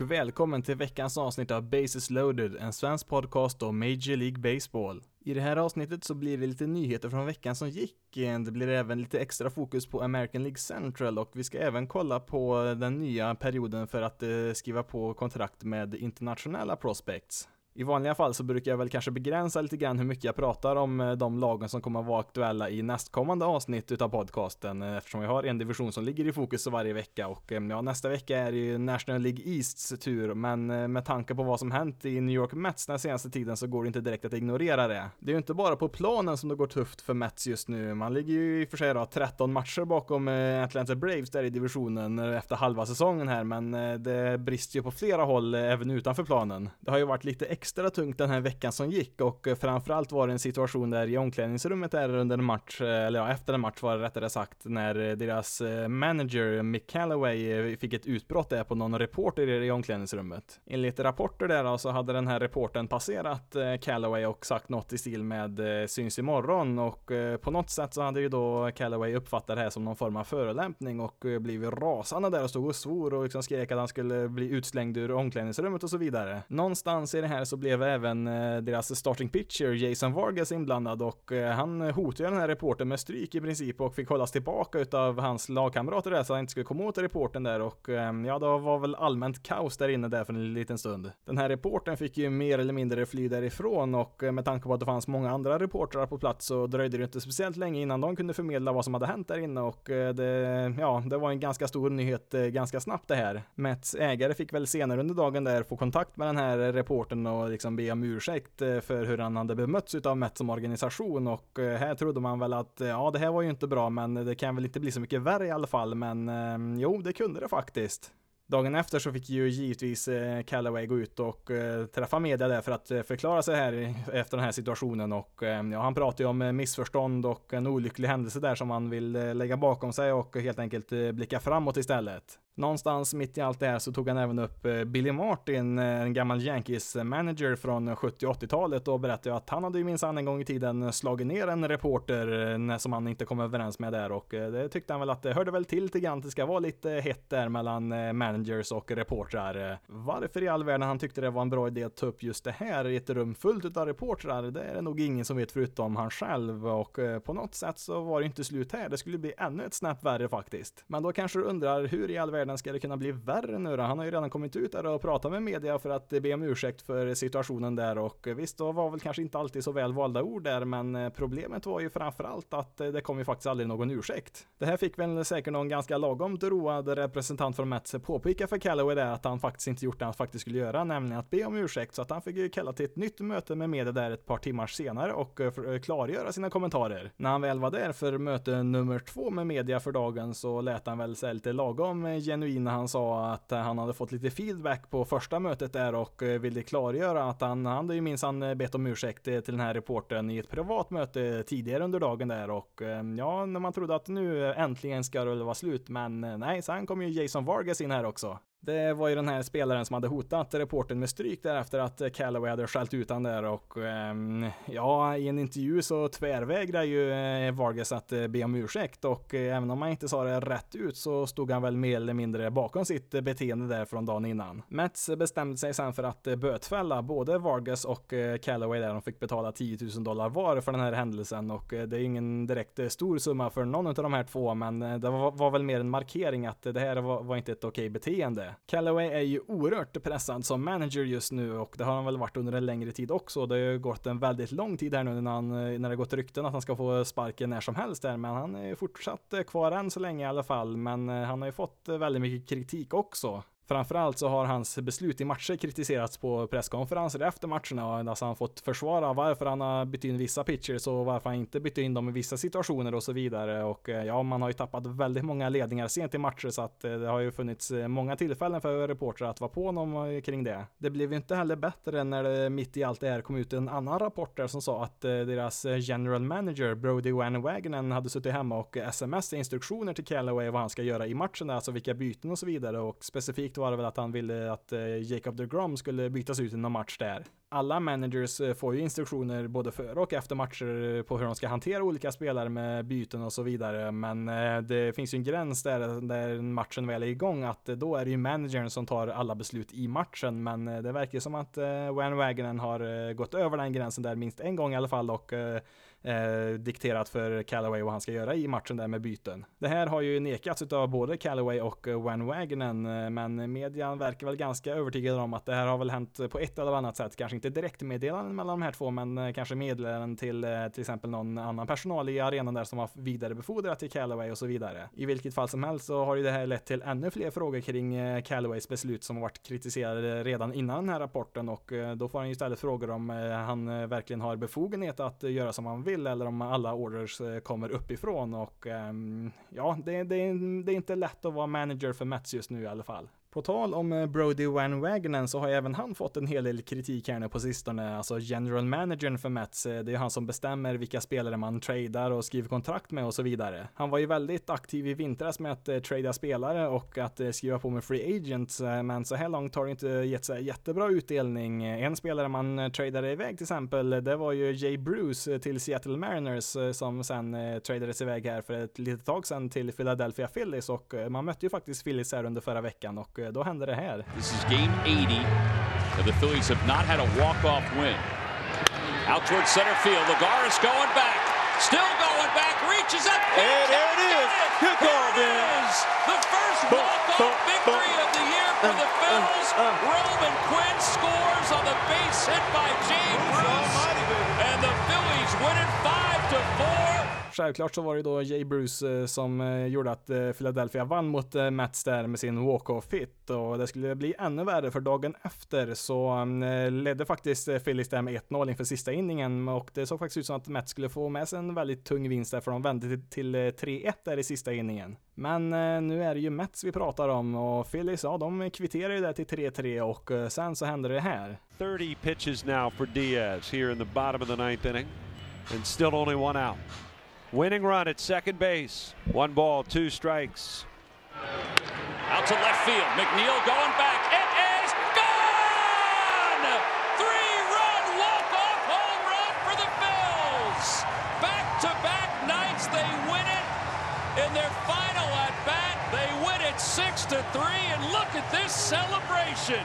Och välkommen till veckans avsnitt av Bases loaded, en svensk podcast om Major League Baseball. I det här avsnittet så blir det lite nyheter från veckan som gick. Eh, det blir även lite extra fokus på American League Central och vi ska även kolla på den nya perioden för att eh, skriva på kontrakt med internationella prospects. I vanliga fall så brukar jag väl kanske begränsa lite grann hur mycket jag pratar om eh, de lagen som kommer att vara aktuella i nästkommande avsnitt utav podcasten eh, eftersom vi har en division som ligger i fokus varje vecka och eh, ja, nästa vecka är det ju National League Easts tur men med tanke på vad som hänt i New York Mets den senaste tiden så går det inte direkt att ignorera det. Det är ju inte bara på planen som det går tufft för Mets just nu. Man ligger ju i och för sig då 13 matcher bakom Atlanta Braves där i divisionen efter halva säsongen här men det brister ju på flera håll även utanför planen. Det har ju varit lite extra extra tungt den här veckan som gick och eh, framförallt var det en situation där i omklädningsrummet där under en match, eh, eller ja, efter en match var det rättare sagt, när eh, deras manager Mick Calloway fick ett utbrott där på någon reporter i omklädningsrummet. Enligt rapporter där då, så hade den här reporten passerat Calloway och sagt något i stil med syns imorgon och på något sätt så hade ju då Calloway uppfattat det här som någon form av förolämpning och blivit rasande där och stod och svor och liksom skrek att han skulle bli utslängd ur omklädningsrummet och så vidare. Någonstans i det här så blev även eh, deras starting pitcher Jason Vargas inblandad och eh, han hotade den här reporten med stryk i princip och fick hållas tillbaka utav hans lagkamrater där så han inte skulle komma åt reporten där och eh, ja, det var väl allmänt kaos där inne där för en liten stund. Den här reporten fick ju mer eller mindre fly därifrån och med tanke på att det fanns många andra reportrar på plats så dröjde det inte speciellt länge innan de kunde förmedla vad som hade hänt där inne och det, ja, det var en ganska stor nyhet ganska snabbt det här. Mets ägare fick väl senare under dagen där få kontakt med den här reporten och liksom be om ursäkt eh, för hur han hade bemötts utav Met som organisation och eh, här trodde man väl att eh, ja, det här var ju inte bra, men det kan väl inte bli så mycket värre i alla fall, men ehm, jo, det kunde det faktiskt. Dagen efter så fick ju givetvis Callaway gå ut och träffa media där för att förklara sig här efter den här situationen och ehm, ja, han pratade ju om missförstånd och en olycklig händelse där som han vill lägga bakom sig och helt enkelt blicka framåt istället. Någonstans mitt i allt det här så tog han även upp eh, Billy Martin, eh, en gammal Yankees-manager från 70 80-talet och berättade att han hade ju minsann en gång i tiden slagit ner en reporter eh, som han inte kom överens med där och det tyckte han väl att det hörde väl till lite grann att det ska vara lite hett där mellan managers och reportrar. Varför i all världen han tyckte det var en bra idé att ta upp just det här i ett rum fullt av reportrar, det är det nog ingen som vet förutom han själv och på något sätt så var det inte slut här. Det skulle bli ännu ett snäpp värre faktiskt. Men då kanske du undrar hur i all världen ska det kunna bli värre nu då? Han har ju redan kommit ut där och pratat med media för att be om ursäkt för situationen där och eh, visst, då var väl kanske inte alltid så väl valda ord där, men eh, problemet var ju framförallt att eh, det kom ju faktiskt aldrig någon ursäkt. Det här fick väl säkert någon ganska lagom road representant från Mets påpeka för Calloway där att han faktiskt inte gjort det han faktiskt skulle göra, nämligen att be om ursäkt, så att han fick ju kalla till ett nytt möte med media där ett par timmar senare och klargöra sina kommentarer. När han väl var där för möte nummer två med media för dagen så lät han väl sig lite lagom genuin när han sa att eh, han hade fått lite feedback på första mötet där och eh, ville klargöra att han, han hade ju minsann eh, bett om ursäkt till den här reporten i ett privat möte tidigare under dagen där och ja, när man trodde att nu äntligen ska det vara slut, men nej, sen kom ju Jason Vargas in här också. Det var ju den här spelaren som hade hotat reporten med stryk därefter att Callaway hade skällt ut han där och ehm, ja, i en intervju så tvärvägrar ju eh, Vargas att eh, be om ursäkt och eh, även om han inte sa det rätt ut så stod han väl mer eller mindre bakom sitt beteende där från dagen innan. Mets bestämde sig sen för att bötfälla både Vargas och Callaway där de fick betala 10 000 dollar var för den här händelsen och det är ingen direkt stor summa för någon av de här två men det var, väl mer en markering att det här var inte ett okej beteende. Callaway är ju oerhört pressad som manager just nu och det har han väl varit under en längre tid också. Det har ju gått en väldigt lång tid här nu när, han, eh, när det gått rykten att han ska få sparken när som helst där, men han är ju fortsatt eh, kvar än så länge i alla fall. Men eh, han har ju fått väldigt mycket kritik också Framförallt så har hans beslut i matcher kritiserats på presskonferenser efter matcherna. Alltså han fått försvara varför han har bytt in vissa pitchers och varför han inte bytt in dem i vissa situationer och så vidare. Och eh, ja, man har ju tappat väldigt många ledningar sent i matcher så att eh, det har ju funnits eh, många tillfällen för reportrar att vara på honom kring det. Det blev ju inte heller bättre när det mitt i allt det här kom ut en annan rapport där som sa att deras general manager Brody Van hade suttit hemma och sms instruktioner till Callaway vad han ska göra i matchen, alltså vilka byten och så vidare och specifikt var det väl att han ville att eh, Jacob DeGrom skulle bytas ut i någon match där alla managers eh, får ju instruktioner både före och efter matcher eh, på hur de ska hantera olika spelare med byten och så vidare. Men det finns ju en gräns där, där matchen väl är igång, att då är det ju managern som tar alla beslut i matchen. Men det verkar som att Van Wagenen har gått över den gränsen där minst en gång i alla fall och eh, dikterat för Callaway vad han ska göra i matchen där med byten. Det här har ju nekats av både Callaway och Van Wagenen, eh, men median verkar väl ganska övertygade om att det här har väl hänt på ett eller annat sätt, kanske inte direktmeddelanden mellan de här två, men eh, kanske meddelanden till eh, till exempel någon annan personal i arenan där som har vidarebefordrat till Callaway och så vidare. I vilket fall som helst så har ju det här lett till ännu fler frågor kring Callaways beslut som har varit kritiserade redan innan den här rapporten och då får han ju istället frågor om han verkligen har befogenhet att göra som han vill eller om alla orders eh, kommer uppifrån och ehm, ja, det, det, det är inte lätt att vara manager för Mets just nu i alla fall. På tal om eh, Brody Van Wagenen så har även han fått en hel del kritik här nu på sistone. Alltså general managern för Mets, eh, det är han som bestämmer vilka spelare man tradar och skriver kontrakt med och så vidare. Han var ju väldigt aktiv i vintras med att eh, trada spelare och att skriva på med free agents, men så här långt har det inte gett sig jättebra utdelning. En spelare man tradade iväg till exempel, det var ju Jay Bruce till Seattle Mariners som sen tradades iväg här för ett litet tag sedan till Philadelphia Phillies och man mötte ju faktiskt Phillies här under förra veckan och Eh, då hände det här. This is game 80 and the Phillies have not had a walk-off win. Out towards center field, Lagares going back, still going back, reaches up, and there it is. Good call, man. The first walk-off victory of the year for the uh, uh, uh, Phils. Roman Quinn scores on the base hit by James Bruce, Självklart så var det då Jay Bruce eh, som eh, gjorde att eh, Philadelphia vann mot Mets där med sin walk-off hit och det skulle bli ännu värre för dagen efter så mm, ledde faktiskt Phillies där med 1-0 inför sista inningen och det såg faktiskt ut som att Mets skulle få med sig en väldigt tung vinst där för de vände till 3-1 där i sista inningen. Men nu är det ju Mets vi pratar om och Phillies, ja de kvitterar ju där till 3-3 och sen så händer det här. 30 pitches now for Diaz here in the bottom of the ninth inning and still only one out. Winning run at second base. One ball, two strikes. Out to left field. McNeil going back. It is gone! Three run walk off home run for the Bills. Back to back nights, they win it. In their final at bat, they win it six to three. And look at this celebration.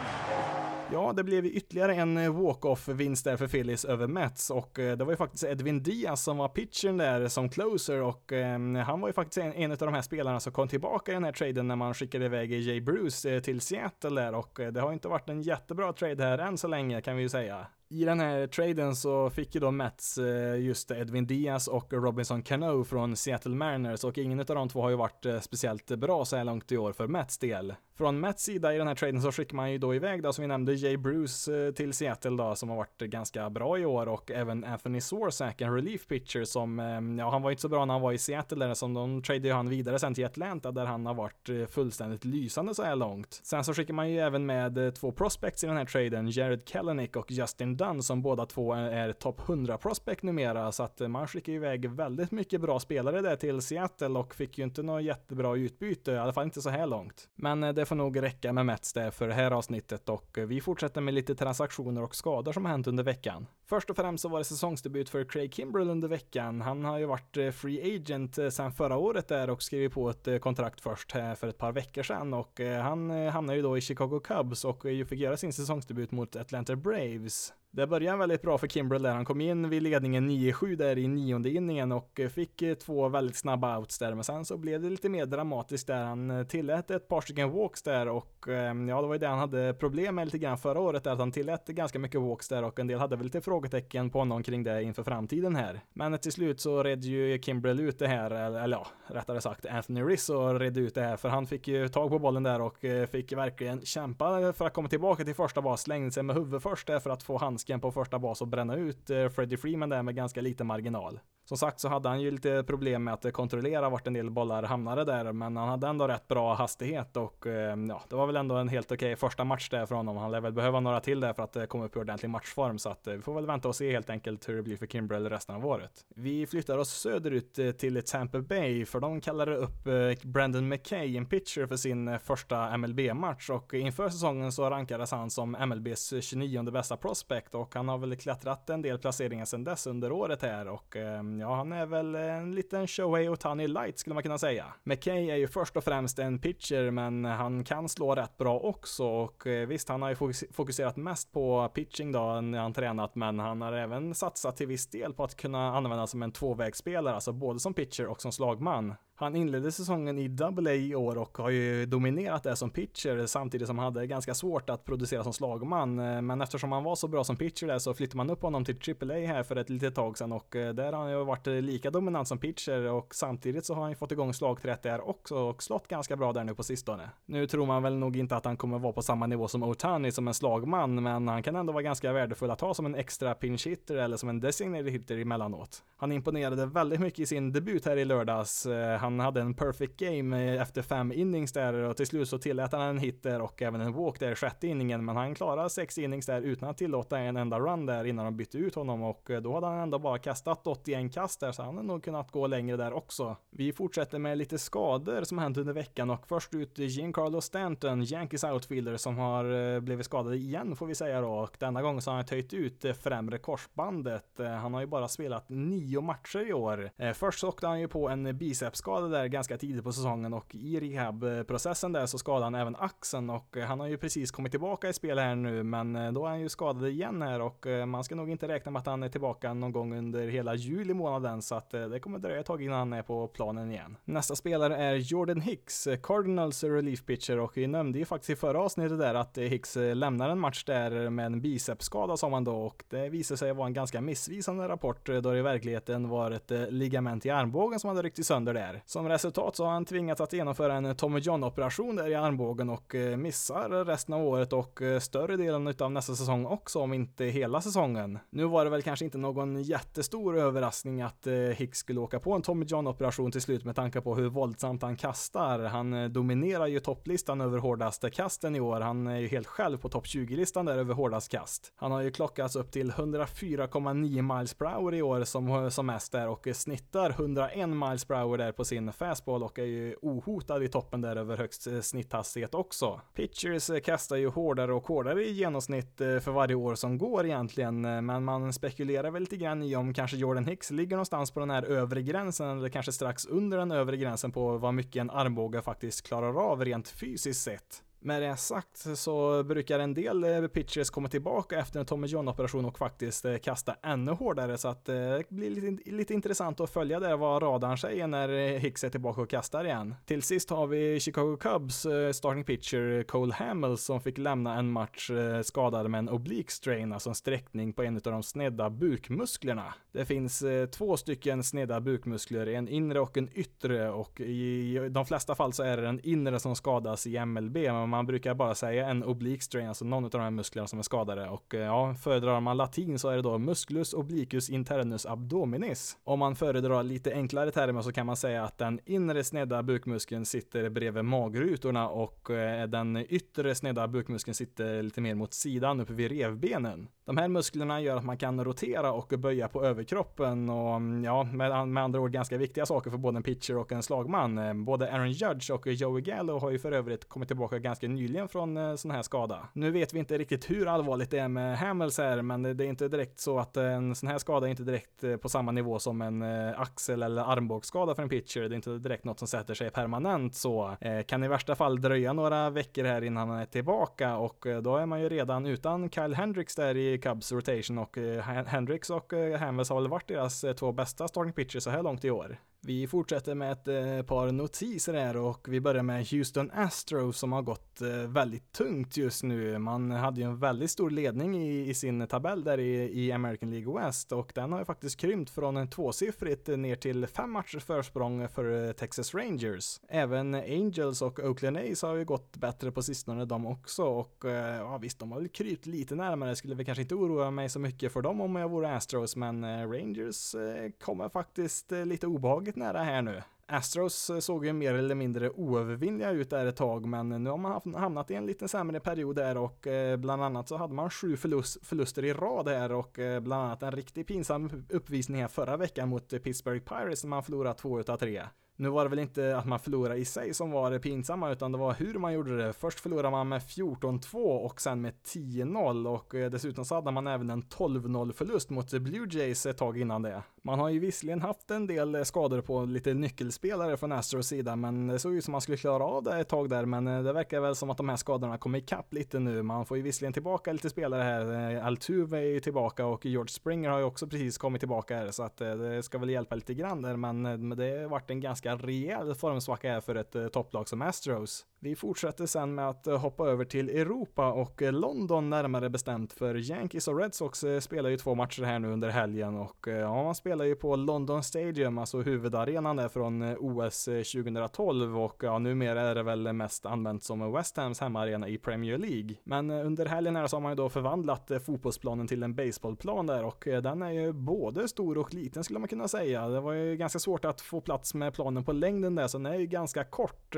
Ja, det blev ytterligare en eh, walk-off-vinst där för Phillies över Mets och eh, det var ju faktiskt Edwin Diaz som var pitchern där som closer och ehm, han var ju faktiskt en, en av de här spelarna som kom tillbaka i den här traden när man skickade iväg Jay Bruce eh, till Seattle där och det har inte varit en jättebra trade här än så länge kan vi ju säga. I den här traden så fick ju då Mets just Edwin Diaz och Robinson Cano från Seattle Mariners och ingen av de två har ju varit speciellt bra så här långt i år för Mets del. Från Mets sida i den här traden så skickar man ju då iväg då som vi nämnde Jay Bruce eh, till Seattle då som har varit ganska bra i år och även Anthony Sorsak en relief pitcher som, eh, ja han var inte så bra när han var i Seattle där som de tradade ju han vidare sen till Atlanta där han har varit eh, fullständigt lysande så här långt. Sen så skickar man ju även med två prospects i den här traden, Jared Kellenick och Justin Dunn som båda två är topp 100 prospect numera så att man skickar iväg väldigt mycket bra spelare där till Seattle och fick ju inte något jättebra utbyte, i alla fall inte så här långt. Men det det får nog räcka med Mets där för det här avsnittet och eh, vi fortsätter med lite transaktioner och skador som har hänt under veckan. Först och främst så var det säsongsdebut för Craig Kimbrell under veckan. Han har ju varit eh, free agent eh, sedan förra året där och skrivit på ett kontrakt först för ett par veckor sedan och han hamnade ju då i Chicago Cubs och fick göra sin säsongsdebut mot Atlanta Braves. Det började väldigt bra för Kimbrell där. Han kom in vid ledningen 9-7 där i nionde inningen och eh, fick eh, två väldigt snabba outs där. Men sen så blev det lite mer dramatiskt där. Han eh, tillät ett par stycken walks där och ehm, ja, det var ju det han hade problem med lite grann förra året där att han tillät ganska mycket walks där och en del hade väl lite frågetecken på honom kring det inför framtiden här. Men till slut så redde ju Kimbrell ut det här, eller ja, rättare sagt Anthony Rizzo redde ut det här för han fick ju tag på bollen där och fick verkligen kämpa för att komma tillbaka till första bas, slängde sig med huvudet först där för att få handsken på första bas och bränna ut eh, Freddie Freeman där med ganska liten marginal. Som sagt så hade han ju lite problem med att kontrollera vart en del bollar hamnade där, men han hade ändå rätt bra hastighet och eh, ja, det var väl ändå en helt okej okay första match där för honom. Han lär väl behöva några till där för att eh, komma upp i ordentlig matchform, så att eh, vi får väl vänta och se helt enkelt hur det blir för Kimbrell resten av året. Vi flyttar oss söderut till Tampa Bay, för de kallade upp Brandon McKay, en pitcher, för sin första MLB-match och inför säsongen så rankades han som MLBs 29 bästa prospect och han har väl klättrat en del placeringar sedan dess under året här och ehm, ja, han är väl en liten Shohei Otani light skulle man kunna säga. McKay är ju först och främst en pitcher, men han kan slå rätt bra också och eh, visst, han har ju fokuserat mest på pitching då när han tränat, men han har även satsat till viss del på att kunna användas som en tvåvägsspelare, alltså både som pitcher och som slagman. Han inledde säsongen i Double A i år och har ju dominerat det som pitcher samtidigt som han hade ganska svårt att producera som slagman. Eh, men eftersom han var så bra som pitcher där så flyttade man upp honom till Triple A här för ett litet tag sedan och eh, där har han ju varit eh, lika dominant som pitcher och samtidigt så har han ju fått igång slagträtt där också och slått ganska bra där nu på sistone. Nu tror man väl nog inte att han kommer vara på samma nivå som Otani som en slagman, men han kan ändå vara ganska värdefull att ha som en extra pinch hitter eller som en designated hitter emellanåt. Han imponerade väldigt mycket i sin debut här i lördags han hade en perfect game efter fem innings där och till slut så tillät han en hit där och även en walk där i sjätte inningen. Men han klarade sex innings där utan att tillåta en enda run där innan de bytte ut honom och eh, då hade han ändå bara kastat 81 kast där så han hade nog kunnat gå längre där också. Vi fortsätter med lite skador som hänt under veckan och först ut Giancarlo Stanton, Yankees outfielder som har eh, blivit skadad igen får vi säga då och denna gång så har han töjt ut främre korsbandet. Eh, han har ju bara spelat nio matcher i år. Först så åkte han ju på en bicepsskada där ganska tidigt på säsongen och i rehabprocessen där så skadade han även axeln och eh, han har ju precis kommit tillbaka i spel här nu men eh, då är han ju skadad igen här och eh, man ska nog inte räkna med att han är tillbaka någon gång under hela juli månaden så att det kommer dröja ett tag innan han är på planen igen. Nästa spelare är Jordan Hicks, Cardinals relief pitcher och vi nämnde ju faktiskt i förra avsnittet där att Hicks lämnar en match där med en bicepsskada sa man då och det visade sig vara en ganska missvisande rapport då det i verkligheten var ett ligament i armbågen som hade ryckt sönder där. Som resultat så har han tvingats att genomföra en Tommy John operation där i armbågen och eh, missar resten av året och eh, större delen av nästa säsong också, om inte hela säsongen. Nu var det väl kanske inte någon jättestor överraskning att eh, Hicks skulle åka på en Tommy John operation till slut med tanke på hur våldsamt han kastar. Han dominerar ju topplistan över hårdaste kasten i år. Han är ju helt själv på topp 20-listan där över hårdast kast. Han har ju klockats upp till 104,9 miles per hour i år som, som mest där och snittar 101 miles per hour där på sin fastball och är ju ohotad i toppen där över högst eh, snitthastighet också. Pitchers eh, kastar ju hårdare och hårdare i genomsnitt eh, för varje år som går egentligen, men man spekulerar väl lite grann i om kanske Jordan Hicks ligger någonstans på den här övre gränsen eller kanske strax under den övre gränsen på vad mycket en armbåge faktiskt klarar av rent fysiskt sett. Med det sagt så brukar en del eh, pitchers komma tillbaka efter en Tommy John-operation och faktiskt eh, kasta ännu hårdare så att eh, det blir lite, lite intressant att följa där vad radarn säger när Hicks är tillbaka och kastar igen. Till sist har vi Chicago Cubs starting pitcher Cole Hamels som fick lämna en match skadad med en oblique strain, alltså en sträckning på en av de snedda bukmusklerna. Det finns två stycken snedda bukmuskler, en inre och en yttre och i de flesta fall så är det den inre som skadas i MLB, men man brukar bara säga en oblique strain, alltså någon av de här musklerna som är skadade. Och eh, ja, föredrar man latin så är det då musculus obliquus internus abdominis. Om man föredrar lite enklare termer så kan man säga att den inre snedda bukmuskeln sitter bredvid magrutorna och eh, den yttre snedda bukmuskeln sitter lite mer mot sidan uppe vid revbenen. De här musklerna gör att man kan rotera och böja på överkroppen och mm, ja, med, med andra ord ganska viktiga saker för både en pitcher och en slagman. Eh, både Aaron Judge och Joey Gallo har ju för övrigt kommit tillbaka ganska ganska nyligen från eh, sån här skada. Nu vet vi inte riktigt hur allvarligt det är med Hamels här, men det är inte direkt så att en sån här skada är inte direkt eh, på samma nivå som en eh, axel eller armbågsskada för en pitcher. Det är inte direkt något som sätter sig permanent så. Eh, kan i värsta fall dröja några veckor här innan han är tillbaka och eh, då är man ju redan utan Kyle Hendricks där i Cubs rotation och eh, Hendricks och eh, Hamels har väl varit deras eh, två bästa starting pitchers så här långt i år. Vi fortsätter med ett eh, par notiser här och vi börjar med Houston Astros som har gått eh, väldigt tungt just nu. Man hade ju en väldigt stor ledning i, i sin tabell där i, i, American League West och den har ju faktiskt krympt från tvåsiffrigt ner till fem matchers försprång för eh, Texas Rangers. Även Angels och Oakland A's har ju gått bättre på sistone de också och ja visst, de har väl krypt lite närmare. Skulle väl kanske inte oroa mig så mycket för dem om jag vore Astros, men Rangers kommer faktiskt lite obehagligt väldigt nära här nu. Astros eh, såg ju mer eller mindre oövervinnliga ut där ett tag, men nu har man hamnat i en lite sämre period där och eh, bland annat så hade man sju förlust, förluster i rad här och eh, bland annat en riktigt pinsam uppvisning här förra veckan mot Pittsburgh Pirates när man förlorade två utav tre. Nu var det väl inte att man förlorade i sig som var det pinsamma, utan det var hur man gjorde det. Först förlorade man med 14-2 och sen med 10-0 och eh, dessutom så hade man även en 12-0 förlust mot Blue Jays ett tag innan det. Man har ju visserligen haft en del eh, skador på lite nyckelspelare från Astros sida, men det såg ut som man skulle klara av det ett tag där, men eh, det verkar väl som att de här skadorna kommer ikapp lite nu. Man får ju visserligen tillbaka lite spelare här. Altuve är ju tillbaka och George Springer har ju också precis kommit tillbaka här, så att det ska väl hjälpa lite grann där, men det har varit en ganska ganska rejäl formsvacka är för ett eh, topplag som Astros. Vi fortsätter sen med att eh, hoppa över till Europa och eh, London närmare bestämt för Yankees och Red Sox eh, spelar ju två matcher här nu under helgen och ja, man spelar ju på London Stadium, alltså huvudarenan där från OS 2012 och ja, numera är det väl mest använt som West Hams hemmaarena i Premier League. Men under helgen här så har man ju då förvandlat fotbollsplanen till en baseballplan där och den är ju både stor och liten skulle man kunna säga. Det var ju ganska svårt att få plats med planen på längden där, så den är ju ganska kort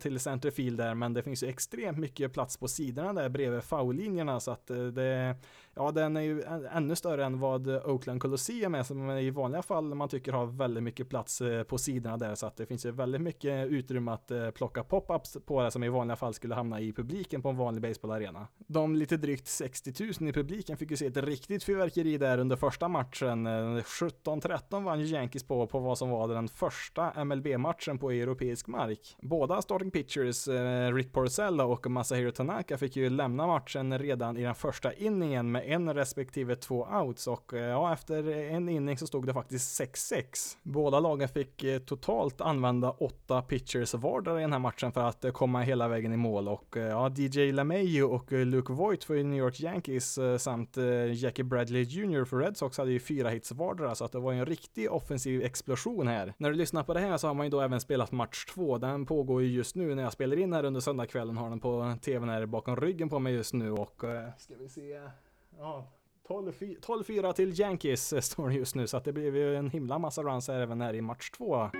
till centerfield där, men det finns ju extremt mycket plats på sidorna där bredvid foullinjerna så att eh, det, ja den är ju ännu större än vad Oakland Colosseum är som i vanliga fall man tycker har väldigt mycket plats eh, på sidorna där så att det finns ju väldigt mycket utrymme att eh, plocka pop-ups på det som i vanliga fall skulle hamna i publiken på en vanlig baseballarena. De lite drygt 60 000 i publiken fick ju se ett riktigt fyrverkeri där under första matchen. 17-13 vann ju Yankees på, på vad som var den första MLB-matchen på europeisk mark. Båda starting pitchers, eh, Rick Porcello och Masahiro Tanaka, fick ju lämna matchen redan i den första inningen med en respektive två outs och eh, ja, efter en inning så stod det faktiskt 6-6. Båda lagen fick eh, totalt använda åtta pitchers vardera i den här matchen för att eh, komma hela vägen i mål och ja, DJ LeMahieu och Luke Voigt för New York Yankees samt Jackie Bradley Jr för Red Sox hade ju fyra hits vardera så att det var en riktig offensiv explosion här. När du lyssnar på det här så har man ju då även spelat match två. Den pågår ju just nu när jag spelar in här under söndagskvällen. Har den på tvn här bakom ryggen på mig just nu och ska vi se. Ja, 12-4 till Yankees eh, står det just nu så att det blev ju en himla massa runs även här i match två.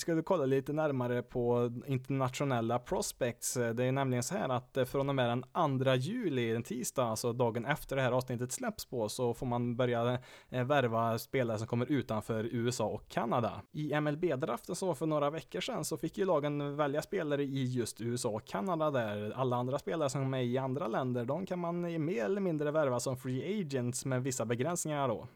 Skulle kolla lite närmare på internationella prospects. Eh, det är nämligen så här att eh, från och med den 2 juli, den tisdag, alltså dagen efter det här avsnittet släpps på, så får man börja eh, värva spelare som kommer utanför USA och Kanada. I MLB-draften som var för några veckor sedan så fick ju lagen välja spelare i just USA och Kanada där. Alla andra spelare som är i andra länder, de kan man mer eller mindre värva som free agents med vissa begränsningar då.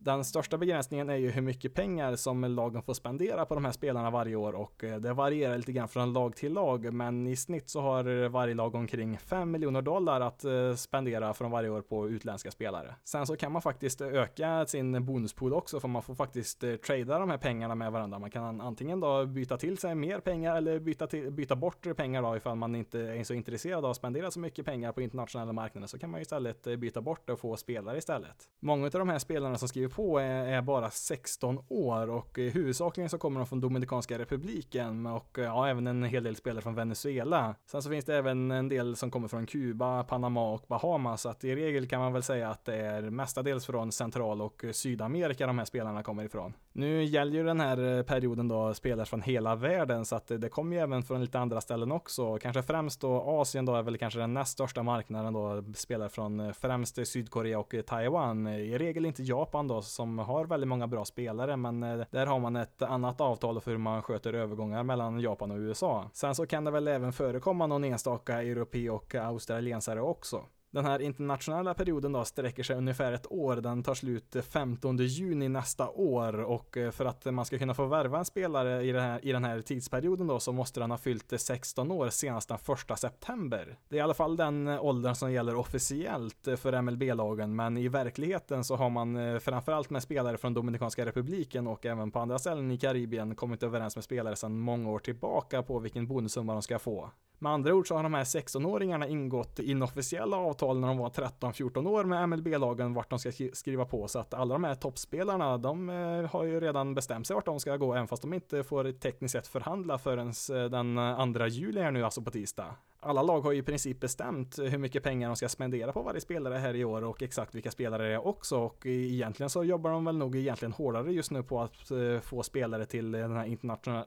Den största begränsningen är ju hur mycket pengar som lagen får spendera på de här spelarna varje år och eh, det varierar lite grann från lag till lag men i snitt så har varje lag omkring 5 miljoner dollar att eh, spendera från varje år på utländska spelare. Sen så kan man faktiskt öka sin bonuspool också för man får faktiskt eh, trada de här pengarna med varandra. Man kan antingen då byta till sig mer pengar eller byta, till, byta bort pengar då ifall man inte är så intresserad av att spendera så mycket pengar på internationella marknader så kan man istället byta bort det och få spelare istället. Många av de här spelarna som skriver på är, är, bara 16 år och huvudsakligen så kommer de från Dominikanska republiken och eh, ja, även en hel del spelare från Venezuela. Sen så finns det även en del som kommer från Kuba, Panama och Bahamas, så att i regel kan man väl säga att det är mestadels från Central och Sydamerika de här spelarna kommer ifrån. Nu gäller ju den här eh, perioden då spelare från hela världen så att eh, det kommer ju även från lite andra ställen också. Kanske främst då Asien då är väl kanske den näst största marknaden då spelare från eh, främst Sydkorea och Taiwan. I regel inte Japan då som har väldigt många bra spelare men där har man ett annat avtal för hur man sköter övergångar mellan Japan och USA. Sen så kan det väl även förekomma någon enstaka europe och australiensare också. Den här internationella perioden då sträcker sig ungefär ett år. Den tar slut 15 juni nästa år och eh, för att man ska kunna få värva en spelare i den här, i den här tidsperioden då så måste den ha fyllt 16 år senast den 1 september. Det är i alla fall den eh, åldern som gäller officiellt eh, för MLB-lagen, men i verkligheten så har man framförallt med spelare från Dominikanska republiken och även på andra ställen i Karibien kommit överens med spelare sedan många år tillbaka på vilken bonussumma de ska få. Med andra ord så har de här 16-åringarna ingått inofficiella avtal när de var 13-14 år med MLB-lagen vart de ska skriva på. Så att alla de här toppspelarna de eh, har ju redan bestämt sig vart de ska gå även fast de inte får tekniskt sett förhandla förrän eh, den eh, 2 juli här nu alltså på tisdag alla lag har ju i princip bestämt hur mycket pengar de ska spendera på varje spelare här i år och exakt vilka spelare det är också och egentligen så jobbar de väl nog egentligen hårdare just nu på att eh, få spelare till den här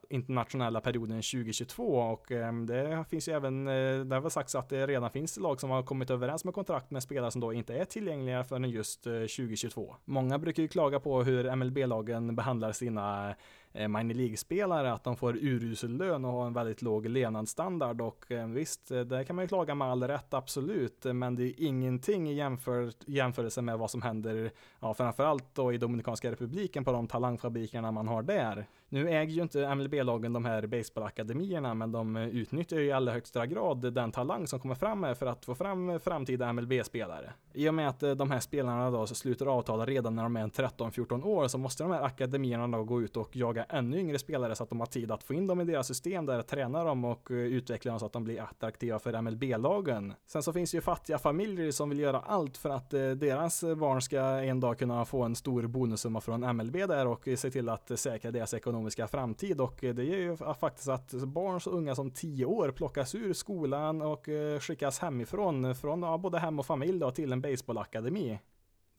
internationella perioden 2022 och ehm, det finns ju även, eh, det har väl sagts att det redan finns lag som har kommit överens med kontrakt med spelare som då inte är tillgängliga förrän just eh, 2022. Många brukar ju klaga på hur MLB-lagen behandlar sina Eh, minor League-spelare att de får urusel lön och har en väldigt låg levnadsstandard och eh, visst, eh, där det kan man ju klaga med all rätt, absolut, men det är ingenting i jämför, jämförelse med vad som händer, ja, framförallt då i Dominikanska republiken på de talangfabrikerna man har där. Nu äger ju inte MLB-lagen de här baseballakademierna, men de utnyttjar ju i allra högsta grad den talang som kommer fram för att få fram framtida MLB-spelare. I och med att eh, de här spelarna då sluter avtal redan när de är 13-14 år så måste de här akademierna då gå ut och jaga ännu yngre spelare så att de har tid att få in dem i deras system där, träna dem och eh, utveckla dem så att de blir attraktiva för MLB-lagen. Sen så finns det ju fattiga familjer som vill göra allt för att eh, deras barn ska en dag kunna få en stor bonussumma från MLB där och se till att säkra deras ekonomi ekonomiska framtid och eh, det ger ju faktiskt att barn så unga som 10 år plockas ur skolan och eh, skickas hemifrån, eh, från både hem och familj då, till en baseballakademi.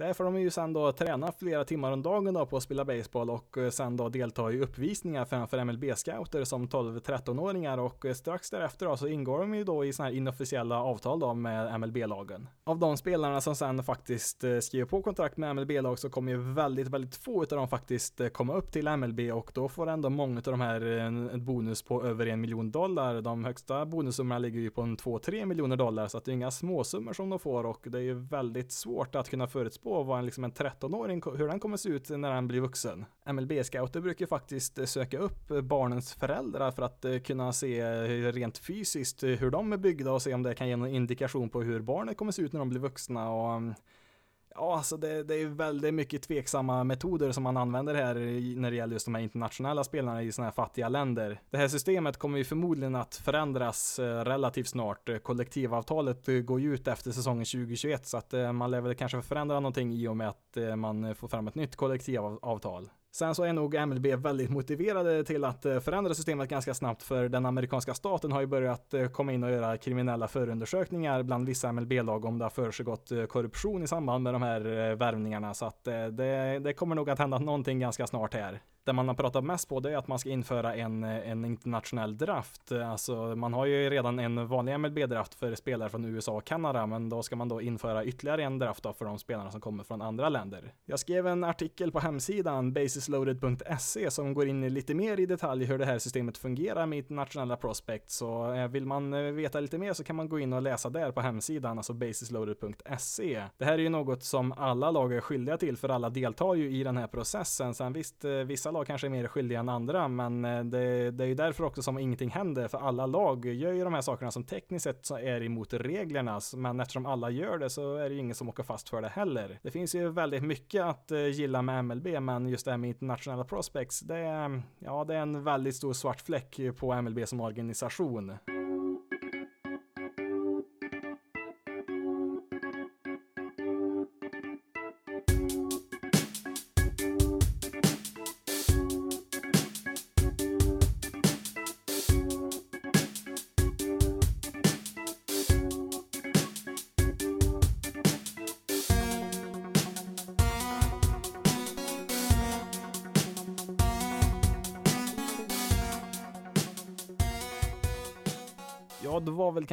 Där får de ju sen då träna flera timmar om dagen då på att spela baseball och eh, sen då delta i uppvisningar framför MLB-scouter som 12-13-åringar och eh, strax därefter då så ingår de ju då i sådana här inofficiella avtal då med MLB-lagen. Av de spelarna som sen faktiskt eh, skriver på kontrakt med MLB-lag så kommer ju väldigt, väldigt få utav dem faktiskt komma upp till MLB och då får ändå många av de här en bonus på över en miljon dollar. De högsta bonussummorna ligger ju på en 2-3 miljoner dollar så att det är inga småsummor som de får och det är ju väldigt svårt att kunna förutspå på vad en, liksom en 13-åring, hur den kommer se ut när han blir vuxen. MLB-scouter brukar faktiskt eh, söka upp eh, barnens föräldrar för att eh, kunna se rent fysiskt hur de är byggda och se om det kan ge någon indikation på hur barnet kommer se ut när de blir vuxna och mm, Ja, alltså det, det är väldigt mycket tveksamma metoder som man använder här när det gäller just de här internationella spelarna i sådana här fattiga länder. Det här systemet kommer ju förmodligen att förändras eh, relativt snart. Eh, kollektivavtalet eh, går ju ut efter säsongen 2021 så att man lär väl kanske förändra någonting i och med att man får fram ett nytt kollektivavtal. Sen så är nog MLB väldigt motiverade till att eh, förändra systemet ganska snabbt för den amerikanska staten har ju börjat eh, komma in och göra kriminella förundersökningar bland vissa MLB-lag om det har försiggått eh, korruption i samband med de här värvningarna. Så att det, det kommer nog att hända någonting ganska snart här det man har pratat mest på det är att man ska införa en, en internationell draft. Alltså man har ju redan en vanlig MLB-draft för spelare från USA och Kanada, men då ska man då införa ytterligare en draft för de spelarna som kommer från andra länder. Jag skrev en artikel på hemsidan basisloaded.se som går in lite mer i detalj hur det här systemet fungerar med internationella prospects. Så eh, vill man eh, veta lite mer så kan man gå in och läsa där på hemsidan, alltså basisloaded.se. Det här är ju något som alla lag är skyldiga till för alla deltar ju i den här processen. Sen visst, eh, vissa vissa lag kanske är mer skyldiga än andra, men eh, det, det är ju därför också som ingenting händer, för alla lag gör ju de här sakerna som tekniskt sett är emot reglerna, men eftersom alla gör det så är det ju ingen som åker fast för det heller. Det finns ju väldigt mycket att eh, gilla med MLB, men just det här med internationella prospects, det är, ja, det är en väldigt stor svart fläck på MLB som organisation.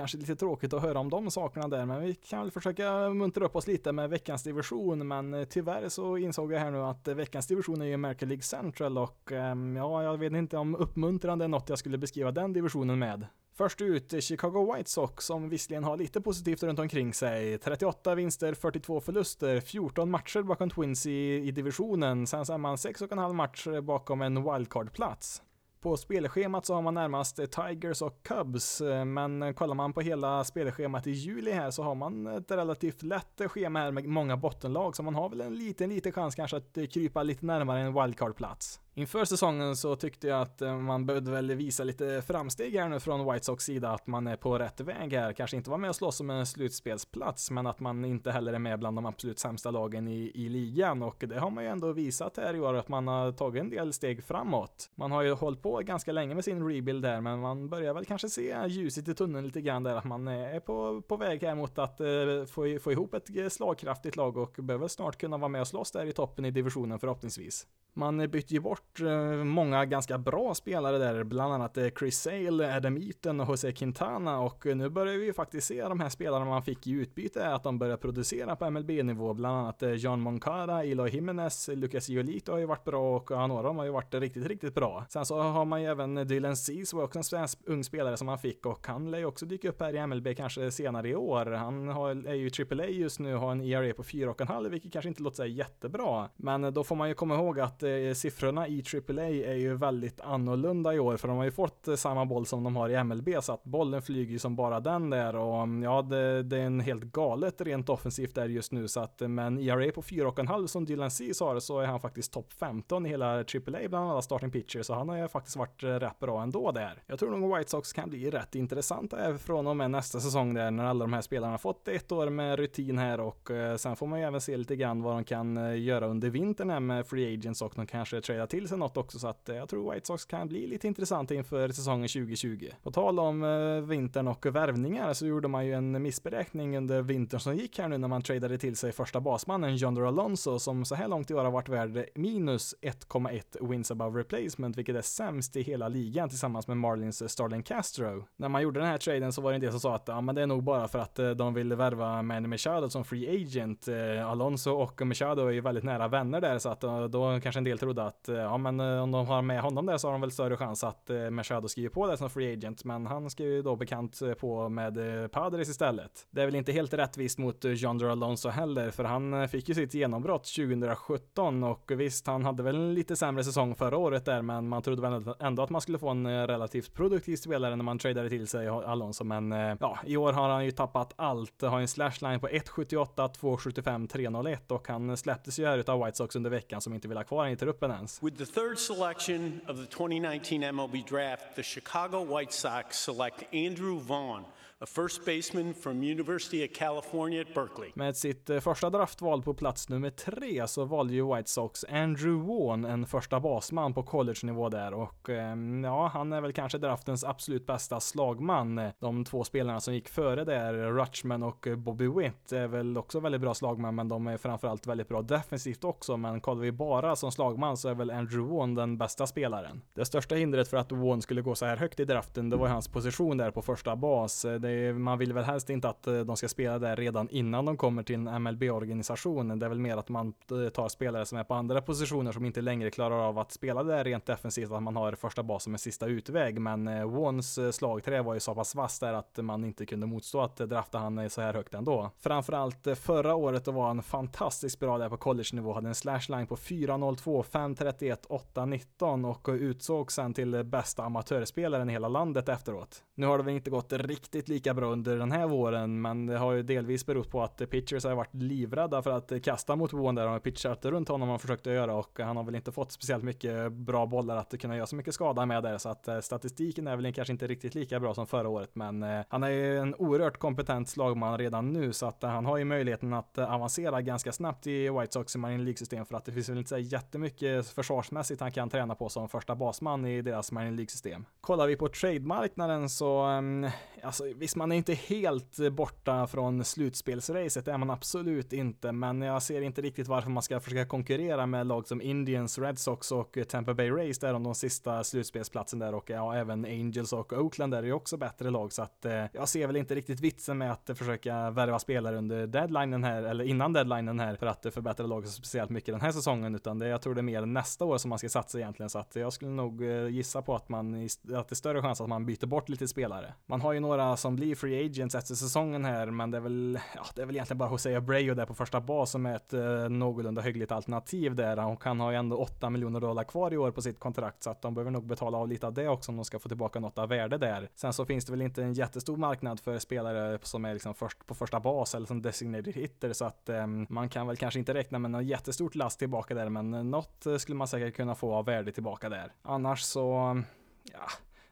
Kanske lite tråkigt att höra om de sakerna där, men vi kan väl försöka muntra upp oss lite med veckans division, men eh, tyvärr så insåg jag här nu att eh, veckans division är ju American League Central och ehm, ja, jag vet inte om uppmuntrande är något jag skulle beskriva den divisionen med. Först ut eh, Chicago White Sox som visserligen har lite positivt runt omkring sig. 38 vinster, 42 förluster, 14 matcher bakom Twins i, i divisionen. Sen så är man 6,5 matcher bakom en wildcard-plats. På spelschemat så har man närmast Tigers och Cubs, eh, men kollar man på hela spelschemat i juli här så har man ett relativt lätt schema här med många bottenlag, så man har väl en liten, liten chans kanske att krypa lite närmare en wildcard-plats. Inför säsongen så tyckte jag att eh, man behövde väl visa lite framsteg här nu från White Sox sida, att man är på rätt väg här. Kanske inte vara med och slåss om en slutspelsplats, men att man inte heller är med bland de absolut sämsta lagen i, i ligan och det har man ju ändå visat här i år att man har tagit en del steg framåt. Man har ju hållit på ganska länge med sin rebuild där, men man börjar väl kanske se ljuset i tunneln lite grann där, att man är på, på väg här mot att eh, få, få ihop ett eh, slagkraftigt lag och behöver snart kunna vara med och slåss där i toppen i divisionen förhoppningsvis. Man bytte ju bort bort eh, många ganska bra spelare där, bland annat eh, Chris Sale, Adam Eaton och Jose Quintana och eh, nu börjar vi ju faktiskt se de här spelarna man fick i utbyte att de börjar producera på MLB-nivå, bland annat John Moncada, Eloy Jimenez, Lucas Giolito har ju varit bra och några av dem har ju varit riktigt, riktigt bra. Sen så har man ju även Dylan Cease var också en svensk ung spelare som man fick och han lär ju också dyka upp här i MLB kanske senare i år. Han har, är ju AAA just nu, har en ERA på 4,5 vilket kanske inte låter sig jättebra, men då får man ju komma ihåg att eh, siffrorna i AAA är ju väldigt annorlunda i år för de har ju fått eh, samma boll som de har i MLB så att bollen flyger ju som bara den där och mm, ja det, det är en helt galet rent offensivt där just nu så att eh, men ERA på 4,5 som Dylan Cease har så är han faktiskt topp 15 i hela AAA bland alla starting pitchers så han har ju faktiskt varit eh, rätt bra ändå där. Jag tror nog White Sox kan bli rätt intressanta från och med nästa säsong där när alla de här spelarna har fått ett år med rutin här och sen får man ju även se lite grann vad de kan göra under vintern här med free agents och de kanske tradar till sig något också så att eh, jag tror White Sox kan bli lite intressant inför säsongen 2020. På tal om eh, vintern och värvningar så gjorde man ju en missberäkning under vintern som gick här nu när man tradade till sig första basmannen Jonder Alonso som så här långt i år har varit värd minus 1,1 wins above replacement vilket är sämst i hela ligan tillsammans med Marlins eh, Starling Castro. När man gjorde den här traden så var det en del som sa att ja men det är nog bara för att de ville värva Manny Machado som free agent. Alonso och Machado är ju väldigt nära vänner där så att då kanske en del trodde att ja men eh, om de har med honom där så har de väl större chans att eh, Machado skriver på det som free agent men han skriver ju då bekant eh, på med eh, Padres istället. Det är väl inte helt rättvist mot John Alonso heller för han fick ju sitt genombrott 2017 och visst han hade väl en lite sämre säsong förra året där men man trodde väl ändå att man skulle få en relativt produktiv spelare när man tradade till sig Alonso men ja i år har han ju tappat allt, har en slashline på 1.78, 2.75, 3.01 och han släpptes ju här utav White Sox under veckan som inte vill ha kvar i truppen ens. With the third selection of the 2019 MLB Draft, the Chicago White Sox select Andrew Vaughn a first baseman from University of California at Berkeley. Med sitt eh, första draftval på plats nummer tre så valde ju White Sox Andrew Vaughn, en första basman på college-nivå där och ehm, ja, han är väl kanske draftens absolut bästa slagman. De två spelarna som gick före där, Rutschman och Bobby Witt, är väl också väldigt bra slagman, men de är framförallt väldigt bra defensivt också. Men kollar vi bara som slagman så är väl Andrew Vaughn den bästa spelaren. Det största hindret för att Vaughn skulle gå så här högt i draften, det var hans position där på första bas eh, är, man vill väl helst inte att eh, de ska spela där redan innan de kommer till en MLB-organisation. Det är väl mer att man eh, tar spelare som är på andra positioner som inte längre klarar av att spela där rent defensivt, att man har första bas som en sista utväg. Men eh, Wons slagträ var ju så pass vass där att man inte kunde motstå att drafta han så här högt ändå. Framförallt förra året då var han fantastiskt bra där på college-nivå, hade en slashline på 4.02, 5.31, 8.19 och utsågs sen till bästa amatörspelaren i hela landet efteråt. Nu har det väl inte gått riktigt lika lika bra under den här våren, men det har ju delvis berott på att pitchers har varit livrädda för att kasta mot Boen där. De har pitchat runt honom och försökt att göra och han har väl inte fått speciellt mycket bra bollar att kunna göra så mycket skada med där, så att eh, statistiken är väl kanske inte riktigt lika bra som förra året, men eh, han är ju en oerhört kompetent slagman redan nu, så att eh, han har ju möjligheten att avancera ganska snabbt i White Sox i Marine League-system för att det finns väl inte så jättemycket försvarsmässigt han kan träna på som första basman i deras Marine League-system. Kollar vi på trade-marknaden så, mm, alltså visst, man är inte helt borta från slutspelsracet, det är man absolut inte, men jag ser inte riktigt varför man ska försöka konkurrera med lag som Indians, Red Sox och Tampa Bay Rays där om de sista slutspelsplatsen där och ja, även Angels och Oakland där är ju också bättre lag, så att eh, jag ser väl inte riktigt vitsen med att försöka värva spelare under deadlinen här, eller innan deadlinen här, för att förbättra laget speciellt mycket den här säsongen, utan det, jag tror det är mer nästa år som man ska satsa egentligen, så att jag skulle nog eh, gissa på att man, att det är större chans att man byter bort lite spelare. Man har ju några som blir free agents efter säsongen här, men det är väl, ja, det är väl egentligen bara Jose Abreu där på första bas som är ett eh, någorlunda hyggligt alternativ där. Hon kan ha ju ändå 8 miljoner dollar kvar i år på sitt kontrakt, så att de behöver nog betala av lite av det också om de ska få tillbaka något av värde där. Sen så finns det väl inte en jättestor marknad för spelare som är liksom först på första bas eller som designated hitter, så att eh, man kan väl kanske inte räkna med något jättestort last tillbaka där, men något skulle man säkert kunna få av värde tillbaka där. Annars så, ja,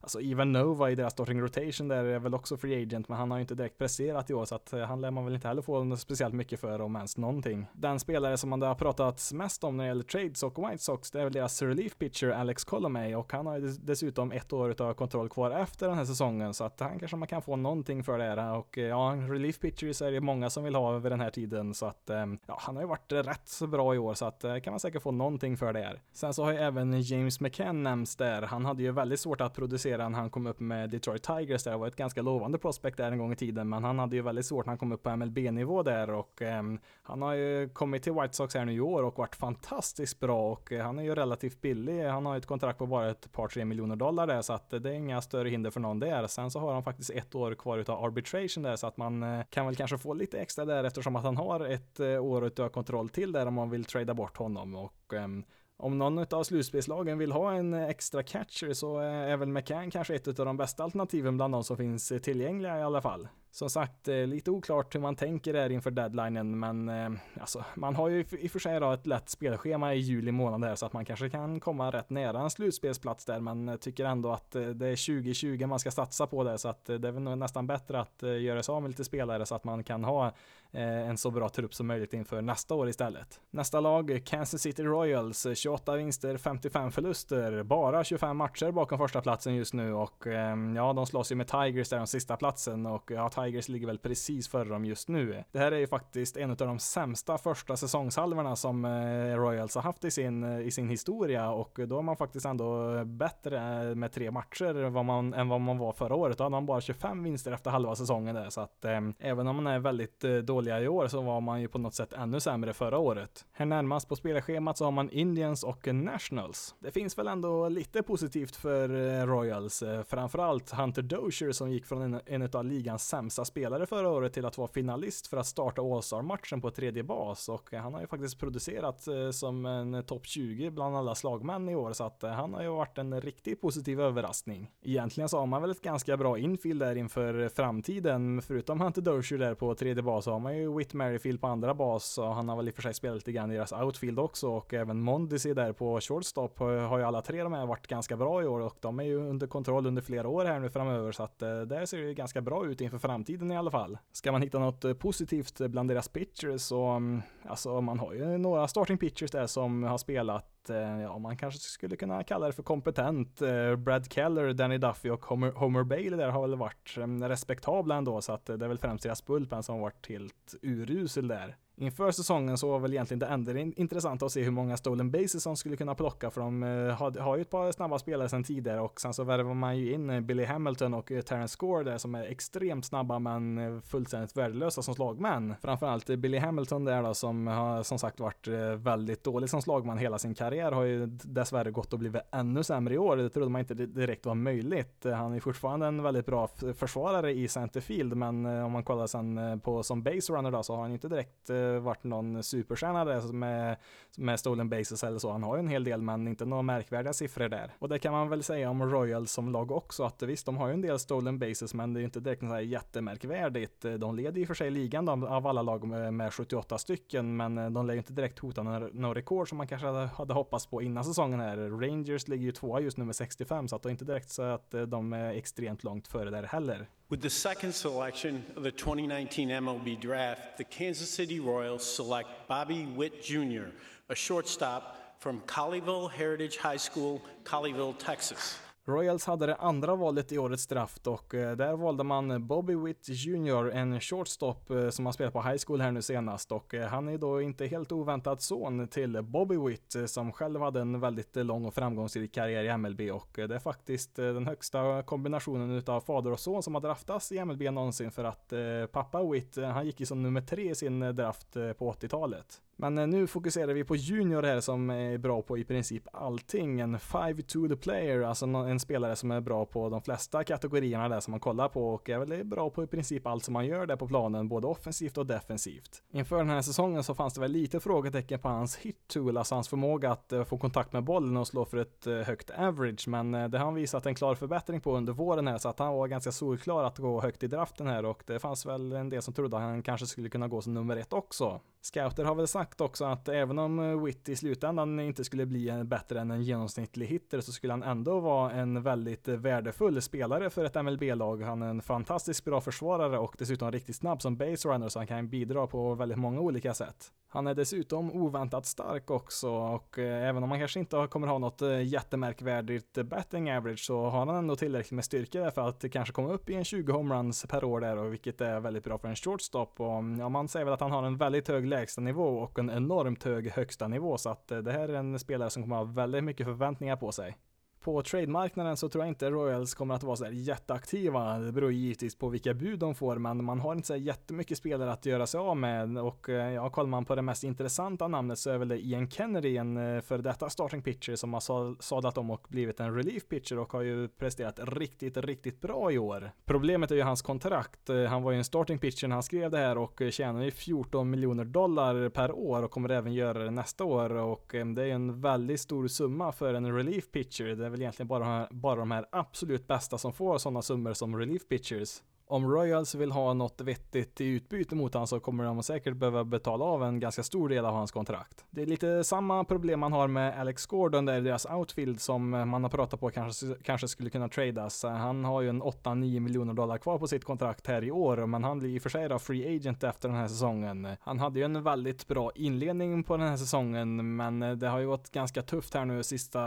Alltså Ivan Nova i deras starting rotation där är väl också free agent, men han har ju inte direkt presterat i år så att eh, han lär man väl inte heller få speciellt mycket för om ens någonting. Den spelare som man har pratat mest om när det gäller trades och White Sox, det är väl deras relief pitcher Alex Colomay och han har ju dessutom ett år av kontroll kvar efter den här säsongen så att han kanske man kan få någonting för det och eh, ja, relief pitchers är det många som vill ha vid den här tiden så att eh, ja, han har ju varit rätt så bra i år så att kan man säkert få någonting för det här. Sen så har ju även James McCann nämnts där. Han hade ju väldigt svårt att producera sedan han kom upp med Detroit Tigers där, var ett ganska lovande prospect där en gång i tiden, men han hade ju väldigt svårt när han kom upp på MLB-nivå där och eh, han har ju kommit till White Sox här nu i år och varit fantastiskt bra och eh, han är ju relativt billig. Han har ju ett kontrakt på bara ett par tre miljoner dollar där så att eh, det är inga större hinder för någon där. Sen så har han faktiskt ett år kvar utav arbitration där så att man eh, kan väl kanske få lite extra där eftersom att han har ett eh, år utav kontroll till där om man vill trada bort honom och ehm, om någon av slutspelslagen vill ha en extra catcher så är väl McCann kanske ett av de bästa alternativen bland de som finns tillgängliga i alla fall. Som sagt, eh, lite oklart hur man tänker där inför deadlinen, men eh, alltså, man har ju i och för sig ett lätt spelschema i juli månad där, så att man kanske kan komma rätt nära en slutspelsplats där, men tycker ändå att eh, det är 2020 man ska satsa på det, så att det är väl nästan bättre att göra sig av med lite spelare så att man kan ha en så bra trupp som möjligt inför nästa år istället. Nästa lag, Kansas City Royals, 28 vinster, 55 förluster, bara 25 matcher bakom första platsen just nu och ja, de slåss ju med Tigers där om sista platsen och ja, Tigers ligger väl precis före dem just nu. Det här är ju faktiskt en av de sämsta första säsongshalvorna som eh, Royals har haft i sin, eh, i sin historia och då är man faktiskt ändå bättre eh, med tre matcher vad man, än vad man var förra året. Då hade man bara 25 vinster efter halva säsongen där så att eh, även om man är väldigt eh, dåliga i år så var man ju på något sätt ännu sämre förra året. Här närmast på spelschemat så har man Indians och Nationals. Det finns väl ändå lite positivt för eh, Royals, framförallt Hunter Dozier som gick från en, en av ligans sämsta sämsta spelare förra året till att vara finalist för att starta All-Star-matchen på tredje bas. Och han har ju faktiskt producerat eh, som en topp 20 bland alla slagmän i år. Så att eh, han har ju varit en riktigt positiv överraskning. Egentligen så har man väl ett ganska bra infield där inför framtiden. Förutom Hunter Dozier där på tredje bas så har man ju Whit Merrifield på andra bas. Och han har väl i och för sig spelat lite grann i deras outfield också. Och även Mondesi där på shortstop har ju alla tre de här varit ganska bra i år. Och de är ju under kontroll under flera år här nu framöver. Så att eh, där ser det ju ganska bra ut inför framtiden framtiden i alla fall. Ska man hitta något eh, positivt eh, bland deras pitchers så, mm, alltså man har ju några starting pitchers där som har spelat eh, ja, man kanske skulle kunna kalla det för kompetent. Brad Keller, Danny Duffy och Homer, Homer Bailey där har väl varit mm, respektabla ändå, så att det är väl främst deras bullpen som har varit helt urusel där. Inför säsongen så var väl egentligen det enda intressanta att se hur många stolen bases som skulle kunna plocka för de eh, har, ju ett par snabba spelare sedan tidigare och sen så värvar man ju in eh, Billy Hamilton och eh, Terrence Score där som är extremt snabba men fullständigt värdelösa som slagmän. Framförallt Billy Hamilton där då som har som sagt varit väldigt dålig som slagman hela sin karriär har ju dessvärre gått och blivit ännu sämre i år. Det trodde man inte direkt var möjligt. Han är fortfarande en väldigt bra försvarare i centerfield men om man kollar sen på som base runner då så har han inte direkt varit någon superstjärna där med, med stolen bases eller så. Han har ju en hel del men inte några märkvärdiga siffror där. Och det kan man väl säga om Royals som lag också att visst, de har ju en del stolen bases men det är ju inte direkt något jättemärkvärdigt. De leder i och för sig ligan av alla lag med, 78 stycken men de lär ju inte direkt hota några rekord som man kanske hade, hade hoppats på innan säsongen här. Rangers ligger ju tvåa just nu med 65 så att det är inte direkt så att eh, de är extremt långt före där heller. With the second selection of the 2019 MLB draft, the Kansas City Royals select Bobby Witt Jr., a shortstop from Colleyville Heritage High School, Colleyville, Texas. Royals hade det andra valet i årets draft och eh, där valde man Bobby Witt Jr, en shortstop eh, som har spelat på high school här nu senast och eh, han är då inte helt oväntat son till Bobby Witt som själv hade en väldigt lång och framgångsrik karriär i MLB och det är faktiskt den högsta kombinationen utav fader och son som har draftats i MLB någonsin för att pappa Witt, han gick ju som nummer tre i sin draft på 80-talet. Men eh, nu fokuserar vi på Junior här som är bra på i princip allting. En 5 to the player, alltså en spelare som är bra på de flesta kategorierna där som man kollar på och är väl bra på i princip allt som man gör där på planen, både offensivt och defensivt. Inför den här säsongen så fanns det väl lite frågetecken på hans hit tool, alltså hans förmåga att eh, få kontakt med bollen och slå för ett eh, högt average, men det har han visat en klar förbättring på under våren här, så att han var ganska solklar att gå högt i draften här och det fanns väl en del som trodde att han kanske skulle kunna gå som nummer ett också. Scouter har väl sagt också att även om eh, Witt i slutändan inte skulle bli bättre än en genomsnittlig hitter så skulle han ändå vara en väldigt eh, värdefull spelare för ett MLB-lag. Han är en fantastiskt bra försvarare och dessutom riktigt snabb som base runner så han kan bidra på väldigt många olika sätt. Han är dessutom oväntat stark också och eh, även om han kanske inte kommer ha något jättemärkvärdigt betting average så har han ändå tillräckligt med styrka där för att kanske komma upp i en 20 homeruns per år där och vilket är väldigt bra för en shortstop och ja, man säger väl att han har en väldigt hög lägstanivå och och en enormt hög högsta nivå. Så att eh, det här är en spelare som kommer ha väldigt mycket förväntningar på sig på trademarknaden så tror jag inte Royals kommer att vara så här jätteaktiva. Det beror givetvis på vilka bud de får, men man har inte så jättemycket spelare att göra sig av med och eh, ja, kollar man på det mest intressanta namnet så är väl det Ian Kennedy, en eh, för detta starting pitcher som har sadlat om och blivit en relief pitcher och har ju presterat riktigt, riktigt bra i år. Problemet är ju hans kontrakt. Eh, han var ju en starting pitcher när han skrev det här och tjänar ju 14 miljoner dollar per år och kommer även göra det nästa år och det är en väldigt stor summa för en relief pitcher. Väl egentligen bara, bara de här absolut bästa som får sådana summor som relief pitchers om Royals vill ha något vettigt i utbyte mot honom så kommer de säkert behöva betala av en ganska stor del av hans kontrakt. Det är lite samma problem man har med Alex Gordon där deras outfield som man har pratat på kanske, kanske skulle kunna tradas. Han har ju en 8-9 miljoner dollar kvar på sitt kontrakt här i år, men han blir i och för sig då free agent efter den här säsongen. Han hade ju en väldigt bra inledning på den här säsongen, men det har ju gått ganska tufft här nu sista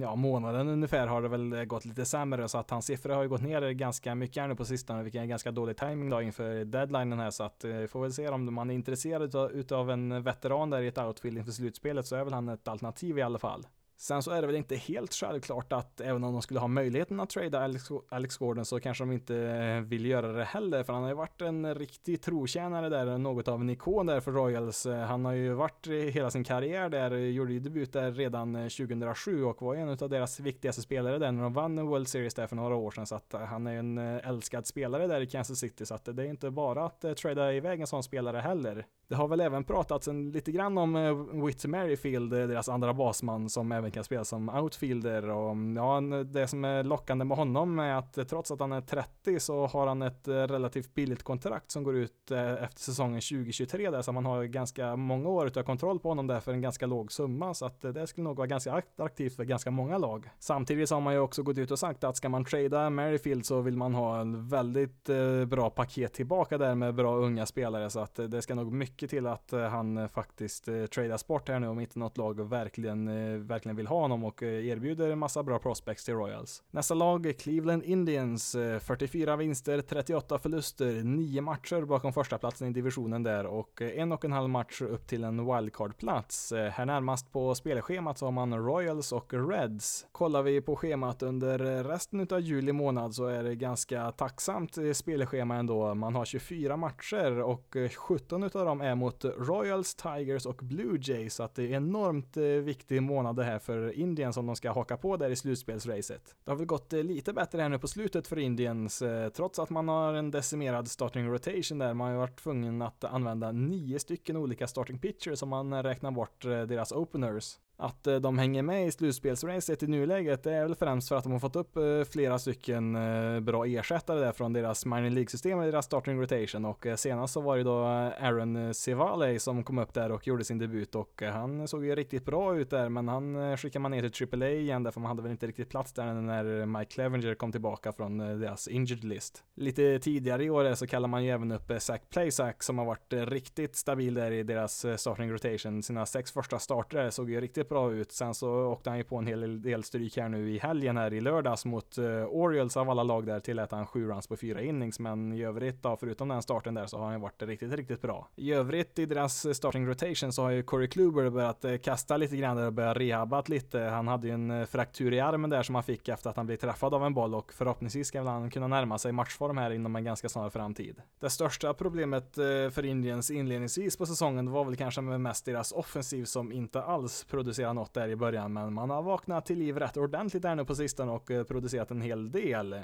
ja, månaden ungefär har det väl gått lite sämre så att hans siffror har ju gått ner ganska mycket här nu på sistone, vilket ganska dålig timing då inför deadlinen här så att eh, får väl se om man är intresserad utav, utav en veteran där i ett outfield inför slutspelet så är väl han ett alternativ i alla fall. Sen så är det väl inte helt självklart att även om de skulle ha möjligheten att trada Alex, Alex Gordon så kanske de inte eh, vill göra det heller för han har ju varit en riktig trotjänare där, något av en ikon där för Royals. Eh, han har ju varit hela sin karriär där, eh, gjorde ju debut där redan 2007 och var en av deras viktigaste spelare där när de vann World Series där för några år sedan så att han är en älskad spelare där i Kansas City så att det är inte bara att trada iväg en sån spelare heller. Det har väl även pratats en, lite grann om eh, Whit Merrifield, eh, deras andra basman som även kan spela som outfielder och mm, ja, eh, det som är lockande med honom är att trots att han är 30 så har han ett relativt billigt kontrakt som går ut efter säsongen 2023 där så man har ganska många år utav kontroll på honom där för en ganska låg summa så att det skulle nog vara ganska attraktivt för ganska många lag. Samtidigt så har man ju också gått ut och sagt att ska man trada Merrifield så vill man ha en väldigt bra paket tillbaka där med bra unga spelare så att det ska nog mycket till att eh, han eh, faktiskt eh, tradas bort här nu om inte något lag verkligen, verkligen vill ha honom och erbjuder en massa bra prospects till Royals. Nästa lag, Cleveland Indians, 44 vinster, 38 förluster, 9 matcher bakom första platsen i divisionen där och en och en halv match upp till en wildcard-plats. Här närmast på spelschemat så har man Royals och Reds. Kollar vi på schemat under resten av juli månad så är det ganska tacksamt spelschema ändå. Man har 24 matcher och 17 av dem är mot Royals, Tigers och Blue Jays så att det är enormt eh, viktig månad det här för Indien som de ska haka på där i slutspelsracet. Det har väl gått eh, lite bättre här nu på slutet för Indians, eh, trots att man har en decimerad starting rotation där. Man har ju varit tvungen att använda nio stycken olika starting pitchers om man räknar bort deras openers. Att eh, de hänger med i slutspelsracet i nuläget det är väl främst för att de har fått upp eh, flera stycken eh, bra ersättare där från deras minor League-system och deras starting rotation och senast så var det då Aaron Civale som kom upp där och gjorde sin debut och han såg ju riktigt bra ut där men han skickade man ner till AAA igen därför man hade väl inte riktigt plats där när Mike Clevenger kom tillbaka från deras injured list. Lite tidigare i år så kallar man ju även upp Zach Playsack som har varit riktigt stabil där i deras starting rotation. Sina sex första starter såg ju riktigt bra ut. Sen så åkte han ju på en hel del stryk här nu i helgen här i lördags mot uh, Orioles av alla lag där tillät han sju runs på fyra innings. Men i övrigt då, förutom den starten där så har han varit riktigt, riktigt bra. I övrigt i deras eh, starting rotation så har ju Corey Kluber börjat uh, kasta lite grann där och börjat rehabbat lite. Han hade ju en uh, fraktur i armen där som han fick efter att han blev träffad av en boll och förhoppningsvis ska han kunna närma sig matchform här inom en ganska snar framtid. Det största problemet för Indiens inledningsvis på säsongen var väl kanske mest deras offensiv som inte alls producerade något där i början, men man har vaknat till liv rätt ordentligt där nu på sistone och eh, producerat en hel del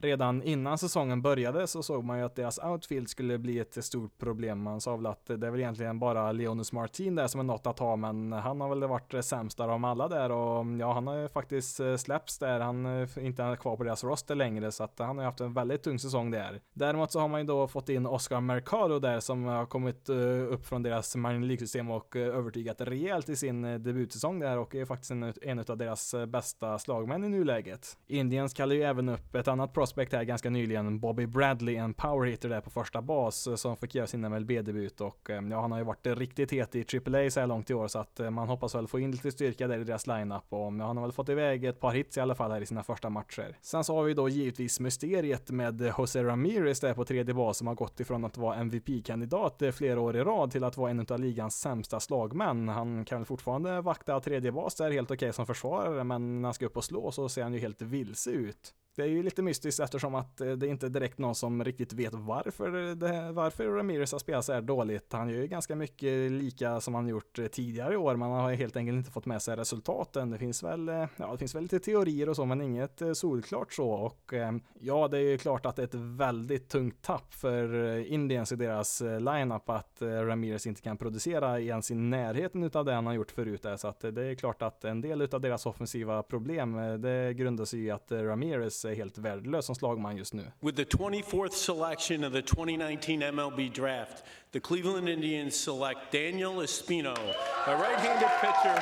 redan innan säsongen började så såg man ju att deras outfield skulle bli ett stort problem. Man sa väl att det är väl egentligen bara Leonus Martin där som är något att ha, men han har väl varit sämst av dem alla där och ja, han har ju faktiskt eh, släppts där. Han eh, är inte kvar på deras roster längre så att han har ju haft en väldigt tung säsong där. Däremot så har man ju då fått in Oscar Mercado där som har kommit eh, upp från deras Minor League-system och övertygat rejält i sin debutsäsong där och är faktiskt en, en av deras bästa slagmän i nuläget. Indians kallar ju även upp ett annat prospect prospect här ganska nyligen, Bobby Bradley, en powerhitter där på första bas eh, som fick göra sin MLB-debut och eh, ja, han har ju varit riktigt het i AAA så här långt i år så att eh, man hoppas väl få in lite styrka där i deras lineup och ja, han har väl fått iväg ett par hits i alla fall här i sina första matcher. Sen så har vi då givetvis mysteriet med Jose Ramirez där på tredje bas som har gått ifrån att vara MVP-kandidat flera år i rad till att vara en av ligans sämsta slagmän. Han kan väl fortfarande vakta tredje bas där helt okej okay som försvarare men när han ska upp och slå så ser han ju helt vilse ut. Det är ju lite mystiskt eftersom att eh, det inte är direkt någon som riktigt vet varför, det, varför Ramirez har spelat så här dåligt. Han gör ju ganska mycket lika som han gjort eh, tidigare i år. Man har helt enkelt inte fått med sig resultaten. Det finns väl, eh, ja, det finns väl lite teorier och så, men inget solklart så. Och ja, det är ju klart att det är ett väldigt tungt tapp för Indians i deras lineup att Ramirez inte kan producera ens i närheten utav det han har gjort förut. Där. Så att det är klart att en del utav deras offensiva problem, det grundar sig i att Ramirez är helt värdelös som slagman just nu. With the 24th selection of the 2019 MLB draft, the Cleveland Indians select Daniel Espino, a right-handed pitcher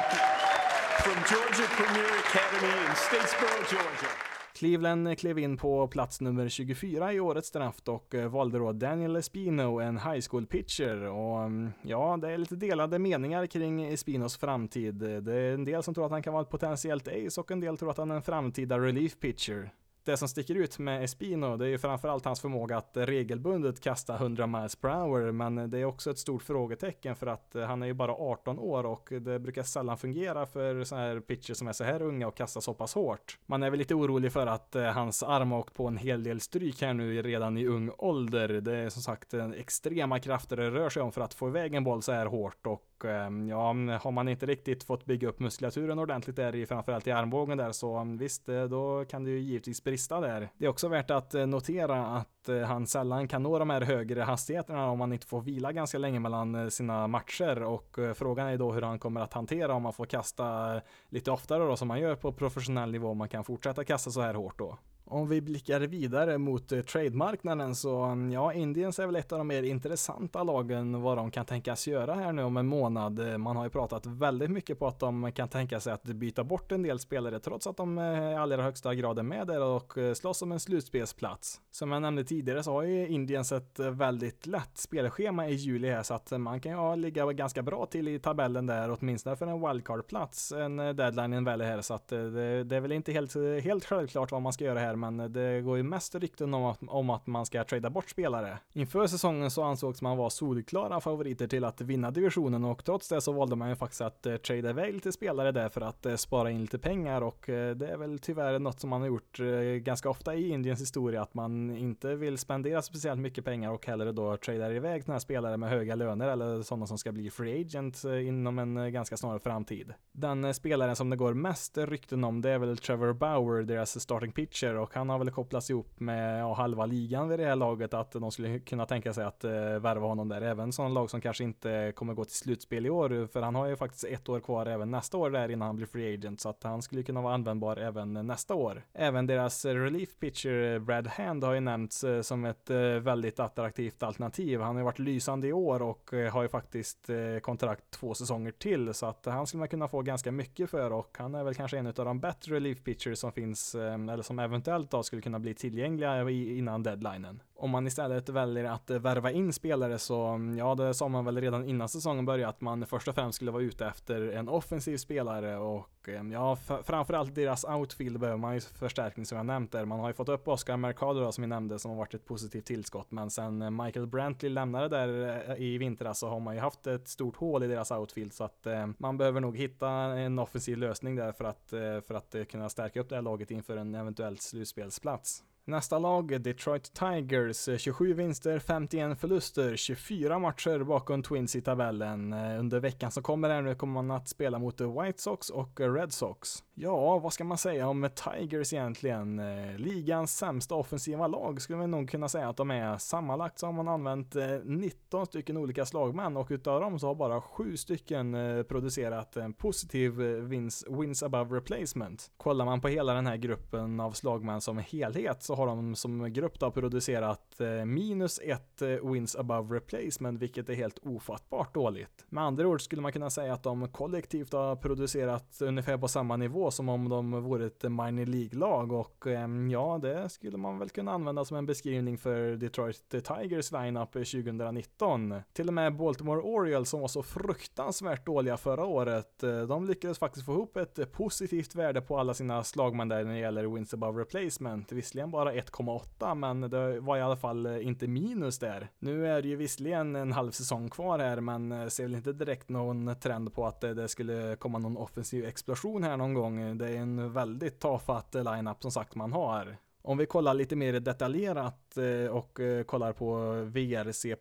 from Georgia Premier Academy in Statesboro, Georgia. Cleveland klev in på plats nummer 24 i årets draft och eh, valde då Daniel Espino, en high school pitcher. Och mm, ja, det är lite delade meningar kring Espinos framtid. Det är en del som tror att han kan vara ett potentiellt ace och en del tror att han är en framtida relief pitcher det som sticker ut med Espino, det är ju framförallt hans förmåga att regelbundet kasta 100 miles per hour, men det är också ett stort frågetecken för att han är ju bara 18 år och det brukar sällan fungera för sådana här pitchers som är så här unga och kastar så pass hårt. Man är väl lite orolig för att eh, hans arm har åkt på en hel del stryk här nu redan i ung ålder. Det är som sagt eh, extrema krafter det rör sig om för att få iväg en boll så här hårt och och ehm, ja, har man inte riktigt fått bygga upp muskulaturen ordentligt där i framförallt i armbågen där så ehm, visst, eh, då kan det ju givetvis brista där. Det är också värt att eh, notera att eh, han sällan kan nå de här högre hastigheterna om man inte får vila ganska länge mellan sina matcher och frågan är då hur han kommer att hantera om man får kasta lite oftare då som man gör på professionell nivå om man kan fortsätta kasta så här hårt då. Om vi blickar vidare mot eh, trademarknaden så mm, ja, Indiens är väl ett av de mer intressanta lagen vad de kan tänkas göra här nu om en månad. Eh, man har ju pratat väldigt mycket på att de kan tänka sig att byta bort en del spelare trots att de eh, i allra högsta grad är med där och slåss om en slutspelsplats. Som jag nämnde tidigare så har ju Indiens ett väldigt lätt spelschema i juli här så att man kan ju ligga ganska bra till i tabellen där åtminstone för en wildcard-plats en deadline en väl här så att det, det är väl inte helt, helt självklart vad man ska göra här men det går ju mest rykten om att, om att man ska trada bort spelare. Inför säsongen så ansågs man vara solklara favoriter till att vinna divisionen och trots det så valde man ju faktiskt att eh, trada iväg lite spelare där för att eh, spara in lite pengar och eh, det är väl tyvärr något som man har gjort eh, ganska ofta i Indiens historia att man inte vill spendera speciellt mycket pengar och hellre då tradar iväg sådana här spelare med höga löner eller sådana som ska bli free agent eh, inom en eh, ganska snar framtid. Den eh, spelaren som det går mest rykten om det är väl Trevor Bauer, deras starting pitcher och han har väl kopplats ihop med ja, halva ligan vid det här laget att de skulle kunna tänka sig att eh, värva honom där. Även sådana lag som kanske inte kommer gå till slutspel i år, för han har ju faktiskt ett år kvar även nästa år där innan han blir free agent, så att han skulle kunna vara användbar även nästa år. Även deras relief pitcher eh, Brad Hand har ju nämnts eh, som ett eh, väldigt attraktivt alternativ. Han har ju varit lysande i år och eh, har ju faktiskt eh, kontrakt två säsonger till, så att han skulle man kunna få ganska mycket för och han är väl kanske en av de bättre relief pitchers som finns, eh, eller som eventuellt då skulle kunna bli tillgängliga innan deadlinen. Om man istället väljer att eh, värva in spelare så, mm, ja det sa man väl redan innan säsongen började att man först och främst skulle vara ute efter en offensiv spelare och eh, ja, framförallt deras outfield behöver man ju förstärkning som jag nämnt där. Man har ju fått upp Oscar Mercado då, som vi nämnde som har varit ett positivt tillskott men sen eh, Michael Brantley lämnade där i vintras så har man ju haft ett stort hål i deras outfield så att eh, man behöver nog hitta en offensiv lösning där för att, eh, för att kunna stärka upp det här laget inför en eventuell slutspelsplats. Nästa lag, Detroit Tigers, eh, 27 vinster, 51 förluster, 24 matcher bakom Twins i tabellen. Eh, under veckan som kommer här nu kommer man att spela mot eh, White Sox och Red Sox. Ja, vad ska man säga om Tigers egentligen? Ligans sämsta offensiva lag skulle man nog kunna säga att de är. Sammanlagt så har man använt 19 stycken olika slagmän och utav dem så har bara 7 stycken producerat en positiv wins, wins above replacement. Kollar man på hela den här gruppen av slagmän som helhet så har de som grupp då producerat eh, minus ett eh, wins above replacement, vilket är helt ofattbart dåligt. Med andra ord skulle man kunna säga att de kollektivt har producerat ungefär på samma nivå som om de vore ett minor League-lag och eh, ja, det skulle man väl kunna använda som en beskrivning för Detroit Tigers lineup 2019. Till och med Baltimore Orioles som var så fruktansvärt dåliga förra året, de lyckades faktiskt få ihop ett positivt värde på alla sina slagmän där när det gäller wins above replacement. Visserligen bara 1,8 men det var i alla fall eh, inte minus där. Nu är det ju visserligen en halv säsong kvar här men eh, ser väl inte direkt någon trend på att eh, det skulle komma någon offensiv explosion här någon gång. Det är en väldigt tafatt lineup som sagt man har. Om vi kollar lite mer detaljerat eh, och eh, kollar på VRC+,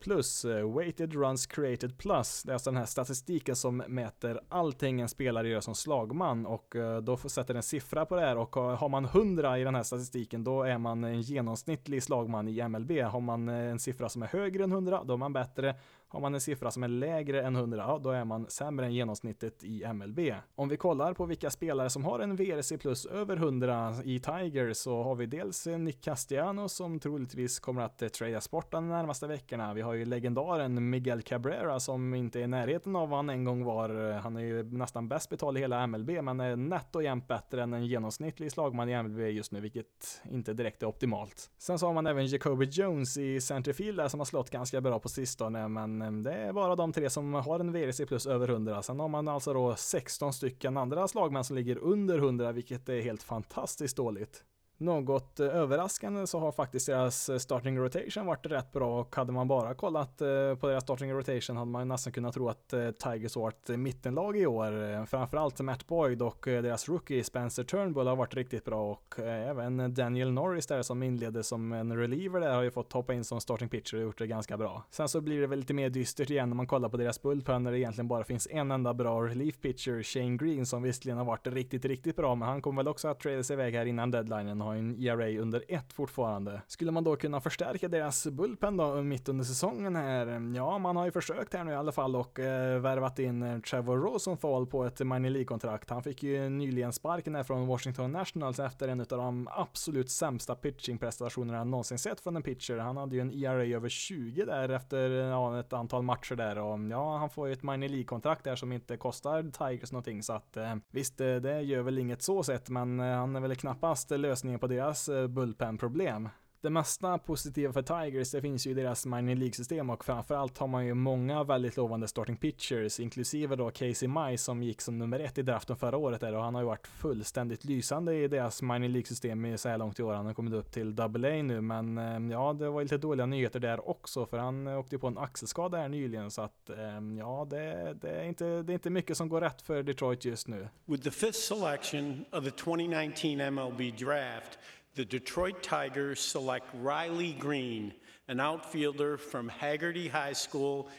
eh, Weighted Runs Created Plus, det är alltså den här statistiken som mäter allting en spelare gör som slagman och eh, då sätter en siffra på det här och har man 100 i den här statistiken då är man en genomsnittlig slagman i MLB. Har man en siffra som är högre än 100 då är man bättre har man en siffra som är lägre än 100, ja, då är man sämre än genomsnittet i MLB. Om vi kollar på vilka spelare som har en VRC plus över 100 i Tiger så har vi dels Nick Castiano som troligtvis kommer att eh, tradas bort de närmaste veckorna. Vi har ju legendaren Miguel Cabrera som inte är i närheten av vad han en gång var. Han är ju nästan bäst betald i hela MLB men är nätt och jämnt bättre än en genomsnittlig slagman i MLB just nu, vilket inte direkt är optimalt. Sen så har man även Jacoby Jones i centerfield där som har slått ganska bra på sistone, men Eh, det är bara de tre som har en VRC plus över 100. Sen har man alltså då 16 stycken andra slagmän som ligger under 100, vilket är helt fantastiskt dåligt. Något eh, överraskande så har faktiskt deras eh, starting rotation varit rätt bra och hade man bara kollat eh, på deras starting rotation hade man nästan kunnat tro att Tigers var ett mittenlag i år. Framförallt Matt Boyd och deras rookie Spencer Turnbull har varit riktigt bra och även Daniel Norris där som inledde som en reliever där har ju fått hoppa in som starting pitcher och gjort det ganska bra. Sen så blir det väl lite mer dystert igen när man kollar på deras bullpen när det egentligen bara finns en enda bra relief pitcher, Shane Green, som visserligen har varit riktigt, riktigt bra, men han kommer väl också att tradas iväg här innan deadlinen har en ERA under ett fortfarande. Skulle man då kunna förstärka deras bullpen då eh, mitt under säsongen här? Ja, man har ju försökt här nu i alla fall och eh, värvat in eh, Trevor Rosenthal på ett minor League-kontrakt. Han fick ju nyligen sparken här från Washington Nationals efter en av de absolut sämsta pitchingprestationerna jag någonsin sett från en pitcher. Han hade ju en ERA över 20 där efter eh, ja, ett antal matcher där och ja, han får ju ett minor League-kontrakt där som inte kostar Tigers någonting så att eh, visst, det gör väl inget så sett, men eh, han är väl knappast lösningen på deras eh, bullpen-problem det mesta positiva för Tigers, det finns ju i deras minor League-system och framförallt har man ju många väldigt lovande starting pitchers, inklusive då Casey Mai som gick som nummer ett i draften förra året där och han har ju varit fullständigt lysande i deras minor League-system så här långt i år. Han har kommit upp till AA nu, men eh, ja, det var ju lite dåliga nyheter där också för han eh, åkte på en axelskada här nyligen så att eh, ja, det, det, är inte, det är inte mycket som går rätt för Detroit just nu. With the fifth selection of the 2019 MLB draft the Detroit Tigers select Riley Green, an outfielder from Haggerty High School.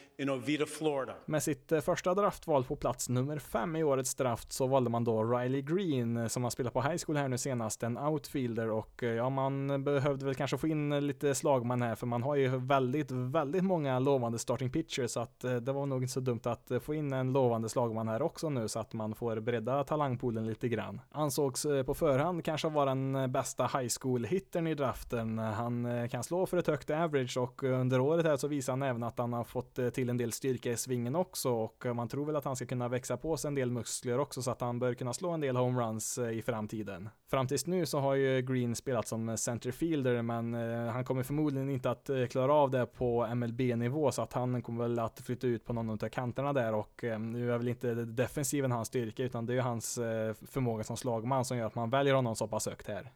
Med sitt eh, första draftval på plats nummer fem i årets draft så valde man då Riley Green eh, som har spelat på high school här nu senast, en outfielder och eh, ja, man behövde väl kanske få in lite slagman här för man har ju väldigt, väldigt många lovande starting pitchers så att det var nog inte så dumt att få in en lovande slagman här också nu så att man får bredda talangpoolen lite grann. Ansågs på förhand kanske vara den bästa high school hittern i draften. Han kan slå för ett högt average och under året här så visar han även att han har fått till en del styrka i svingen också och eh, man tror väl att han ska kunna växa på sig en del muskler också så att han bör kunna slå en del homeruns eh, i framtiden. Fram tills nu så har ju Green spelat som centerfielder men eh, han kommer förmodligen inte att klara av det på MLB-nivå så att han kommer väl att flytta ut på någon av kanterna där och nu är väl inte defensiven hans styrka utan det är ju hans förmåga som slagman som gör att man väljer honom så pass högt här.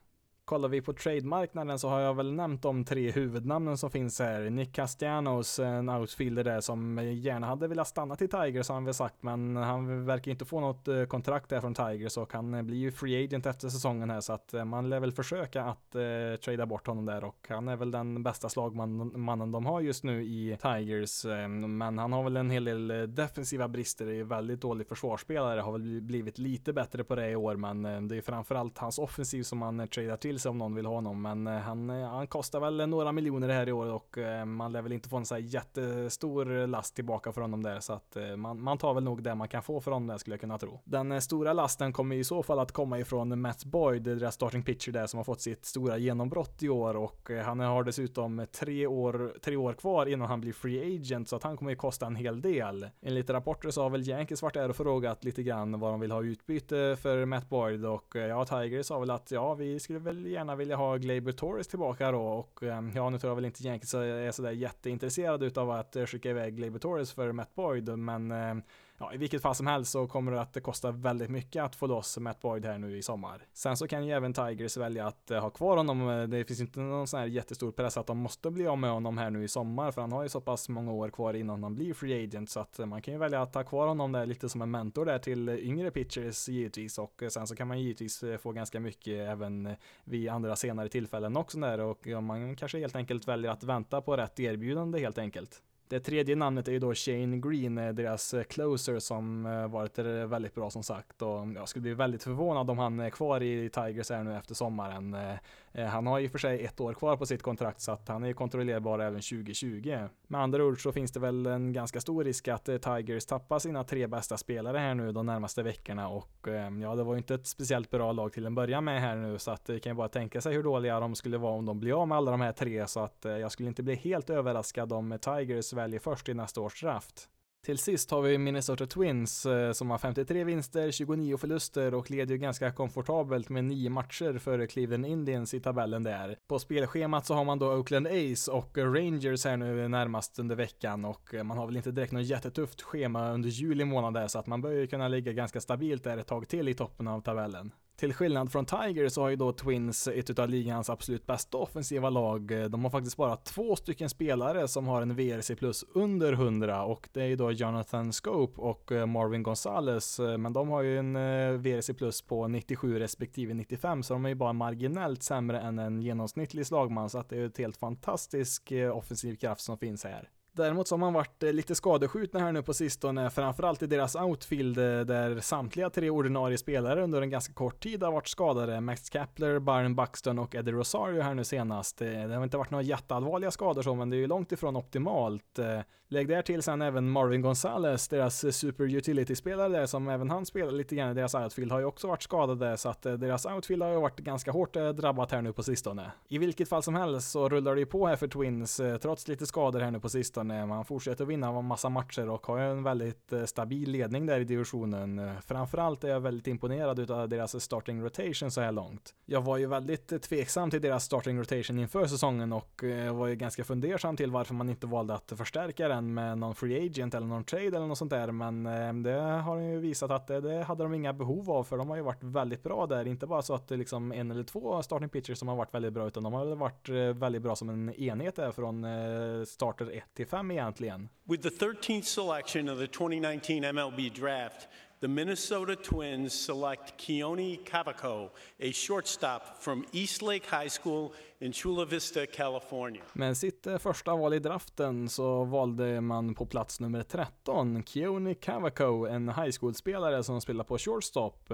Kollar vi på trademarknaden så har jag väl nämnt de tre huvudnamnen som finns här. Nick Castellanos, en outfielder där som gärna hade velat stanna till Tigers har han väl sagt, men han verkar inte få något eh, kontrakt där från Tigers och han eh, blir ju free agent efter säsongen här så att eh, man lär väl försöka att eh, trada bort honom där och han är väl den bästa slagmannen de har just nu i Tigers. Men han har väl en hel del defensiva brister, är väldigt dålig försvarsspelare, har väl blivit lite bättre på det i år, men det är framförallt hans offensiv som man tradar till sig om någon vill ha honom, men eh, han, eh, han kostar väl några miljoner här i år och eh, man lär väl inte få en så här jättestor last tillbaka för honom där, så att man, man tar väl nog det man kan få för honom där skulle jag kunna tro. Den stora lasten kommer i så fall att komma ifrån Matt Boyd, deras starting pitcher där som har fått sitt stora genombrott i år och han har dessutom tre år, tre år kvar innan han blir free agent så att han kommer ju kosta en hel del. Enligt rapporter så har väl Yankees varit där och frågat lite grann vad de vill ha utbyte för Matt Boyd och ja, Tigers sa väl att ja, vi skulle väl gärna vilja ha Glaber Torres tillbaka då och ehm, ja, nu tror jag väl inte Yankees är sådär jätteintresserade utav att skicka iväg Glaber Torres för Matt Boyd, men ehm, ja, i vilket fall som helst så kommer det att kosta väldigt mycket att få loss Matt Boyd här nu i sommar. Sen så kan ju även Tigers välja att eh, ha kvar honom. Eh, det finns inte någon sån här jättestor press att de måste bli av med honom här nu i sommar, för han har ju så pass många år kvar innan han blir free agent, så att eh, man kan ju välja att ha kvar honom där lite som en mentor där till yngre pitchers givetvis, och sen så kan man givetvis få ganska mycket även vid andra senare tillfällen också där, och man kanske helt enkelt väljer att vänta på rätt erbjudande helt enkelt. Det tredje namnet är ju då Shane Green, eh, deras eh, closer som eh, varit väldigt bra som sagt och jag skulle bli väldigt förvånad om han är kvar i Tigers här nu efter sommaren. Eh, han har ju för sig ett år kvar på sitt kontrakt så att han är kontrollerbar även 2020. Med andra ord så finns det väl en ganska stor risk att eh, Tigers tappar sina tre bästa spelare här nu de närmaste veckorna och ehm, ja, det var ju inte ett speciellt bra lag till en början med här nu så att det kan ju bara tänka sig hur dåliga de skulle vara om de blir av med alla de här tre så att jag skulle inte bli helt överraskad om Tigers väljer först i nästa års draft. Till sist har vi Minnesota Twins eh, som har 53 vinster, 29 förluster och leder ju ganska komfortabelt med 9 matcher före Cleveland Indians i tabellen där. På spelschemat så har man då Oakland A's och Rangers här nu närmast under veckan och eh, man har väl inte direkt något jättetufft schema under juli månad där så att man bör ju kunna ligga ganska stabilt där ett tag till i toppen av tabellen. Till skillnad från Tiger så har ju då Twins ett av ligans absolut bästa offensiva lag. De har faktiskt bara två stycken spelare som har en VRC plus under 100 och det är ju då Jonathan Scope och eh, Marvin Gonzales. Men de har ju en eh, VRC plus på 97 respektive 95 så de är ju bara marginellt sämre än en genomsnittlig slagman så att det är ett helt fantastisk eh, offensiv kraft som finns här. Däremot så har man varit eh, lite skadeskjutna här nu på sistone, framförallt i deras outfield eh, där samtliga tre ordinarie spelare under en ganska kort tid har varit skadade. Max Kapler, Byron Buxton och Eddie Rosario här nu senast. Eh, det har inte varit några jätteallvarliga skador så, men det är ju långt ifrån optimalt. Lägg där till sen även Marvin Gonzales, deras super utility-spelare där som även han spelar lite grann i deras outfield har ju också varit skadade så att deras outfield har ju varit ganska hårt drabbat här nu på sistone. I vilket fall som helst så rullar det ju på här för Twins trots lite skador här nu på sistone utan eh, Man fortsätter vinna en massa matcher och har en väldigt eh, stabil ledning där i divisionen. Eh, framförallt är jag väldigt imponerad av deras starting rotation så här långt. Jag var ju väldigt tveksam till deras starting rotation inför säsongen och var ju ganska fundersam till varför man inte valde att förstärka den med någon free agent eller någon trade eller något sånt där. Men det har ju visat att det hade de inga behov av för de har ju varit väldigt bra där. Inte bara så att det är liksom en eller två starting pitchers som har varit väldigt bra utan de har varit väldigt bra som en enhet där från starter 1 till 5 egentligen. With the 13th selection of the 2019 MLB draft, the Minnesota Twins select Keone Cavaco, a shortstop from Eastlake High School in Chula Vista, California. Med sitt eh, första val i draften så valde man på plats nummer 13 Keone Cavaco, en high school-spelare som spelar på shortstop.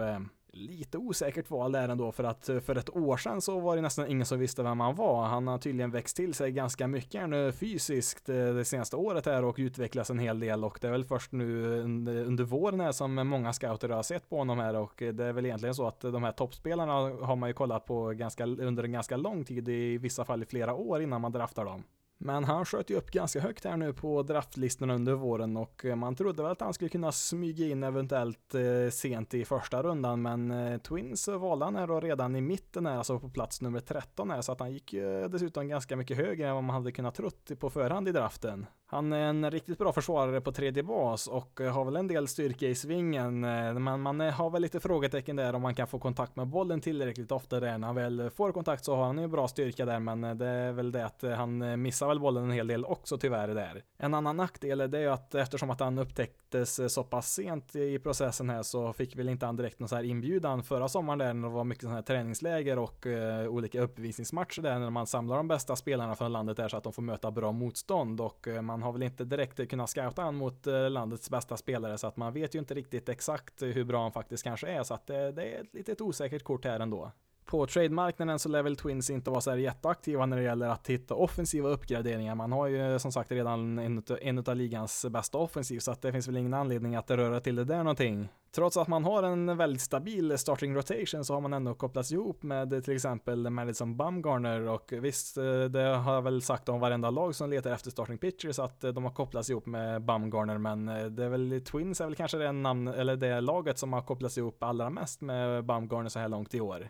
Lite osäkert val där ändå för att för ett år sedan så var det nästan ingen som visste vem han var. Han har tydligen växt till sig ganska mycket nu fysiskt eh, det senaste året här och utvecklats en hel del och det är väl först nu under våren här som många scouter har sett på honom här och det är väl egentligen så att de här toppspelarna har man ju kollat på ganska, under en ganska lång tid, i vissa fall i flera år innan man draftar dem. Men han sköt ju upp ganska högt här nu på draftlistorna under våren och eh, man trodde väl att han skulle kunna smyga in eventuellt eh, sent i första rundan men eh, Twins valde han här då redan i mitten här, alltså på plats nummer 13 här så att han gick ju dessutom ganska mycket högre än vad man hade kunnat trott på förhand i draften. Han är en riktigt bra försvarare på tredje bas och eh, har väl en del styrka i svingen, eh, men man eh, har väl lite frågetecken där om man kan få kontakt med bollen tillräckligt ofta där. När han väl får kontakt så har han ju bra styrka där, men det är väl det att han missar väl bollen en hel del också tyvärr där. En annan nackdel det är ju att eftersom att han upptäcktes så pass sent i processen här så fick väl inte han direkt någon så här inbjudan förra sommaren där när det var mycket sådana här träningsläger och olika uppvisningsmatcher där när man samlar de bästa spelarna från landet där så att de får möta bra motstånd och man man har väl inte direkt kunnat scouta han mot eh, landets bästa spelare så att man vet ju inte riktigt exakt hur bra han faktiskt kanske är. Så att det, det är ett litet osäkert kort här ändå på trademarknaden så lär väl Twins inte vara så här jätteaktiva när det gäller att hitta offensiva uppgraderingar. Man har ju som sagt redan en, en av ligans bästa offensiv så att det finns väl ingen anledning att röra till det där någonting. Trots att man har en väldigt stabil starting rotation så har man ändå kopplats ihop med till exempel Madison Bumgarner och visst, eh, det har jag väl sagt om varenda lag som letar efter starting pitchers att eh, de har kopplats ihop med Bumgarner men eh, det är väl Twins är väl kanske det namn eller det laget som har kopplats ihop allra mest med Bumgarner så här långt i år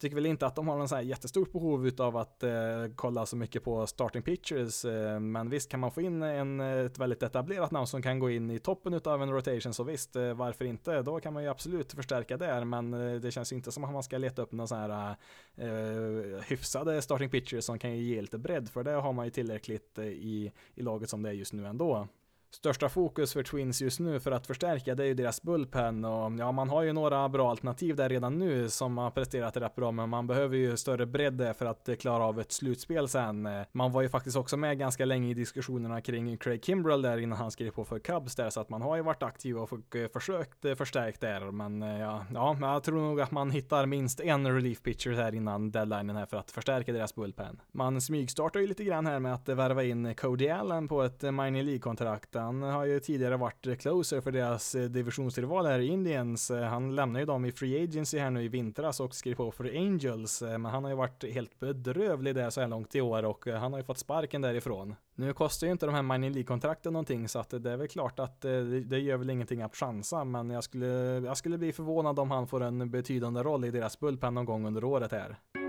tycker väl inte att de har någon så här jättestort behov av att eh, kolla så mycket på starting pitchers, eh, men visst kan man få in en, eh, ett väldigt etablerat namn som kan gå in i toppen av en rotation så visst, eh, varför inte? Då kan man ju absolut förstärka där, men eh, det känns inte som att man ska leta upp någon sån här eh, hyfsade starting pitchers som kan ge lite bredd, för det har man ju tillräckligt eh, i, i laget som det är just nu ändå största fokus för Twins just nu för att förstärka det är ju deras bullpen och ja, man har ju några bra alternativ där redan nu som har presterat rätt bra men man behöver ju större bredd för att klara av ett slutspel sen. Man var ju faktiskt också med ganska länge i diskussionerna kring Craig Kimbrell där innan han skrev på för Cubs där så att man har ju varit aktiv och eh, försökt eh, förstärkt där men eh, ja, ja, jag tror nog att man hittar minst en relief pitcher här innan deadlinen här för att förstärka deras bullpen. Man smygstartar ju lite grann här med att värva in Cody Allen på ett minor League-kontrakt han har ju tidigare varit closer för deras eh, divisionsrival här, Indians. Eh, han lämnar ju dem i Free Agency här nu i vintras och skrev på för Angels, eh, men han har ju varit helt bedrövlig där så här långt i år och han har ju fått sparken därifrån. Nu kostar ju inte de här Mining League-kontrakten någonting så att det är väl klart att det, det gör väl ingenting att chansa men jag skulle, jag skulle bli förvånad om han får en betydande roll i deras bullpen någon gång under året här.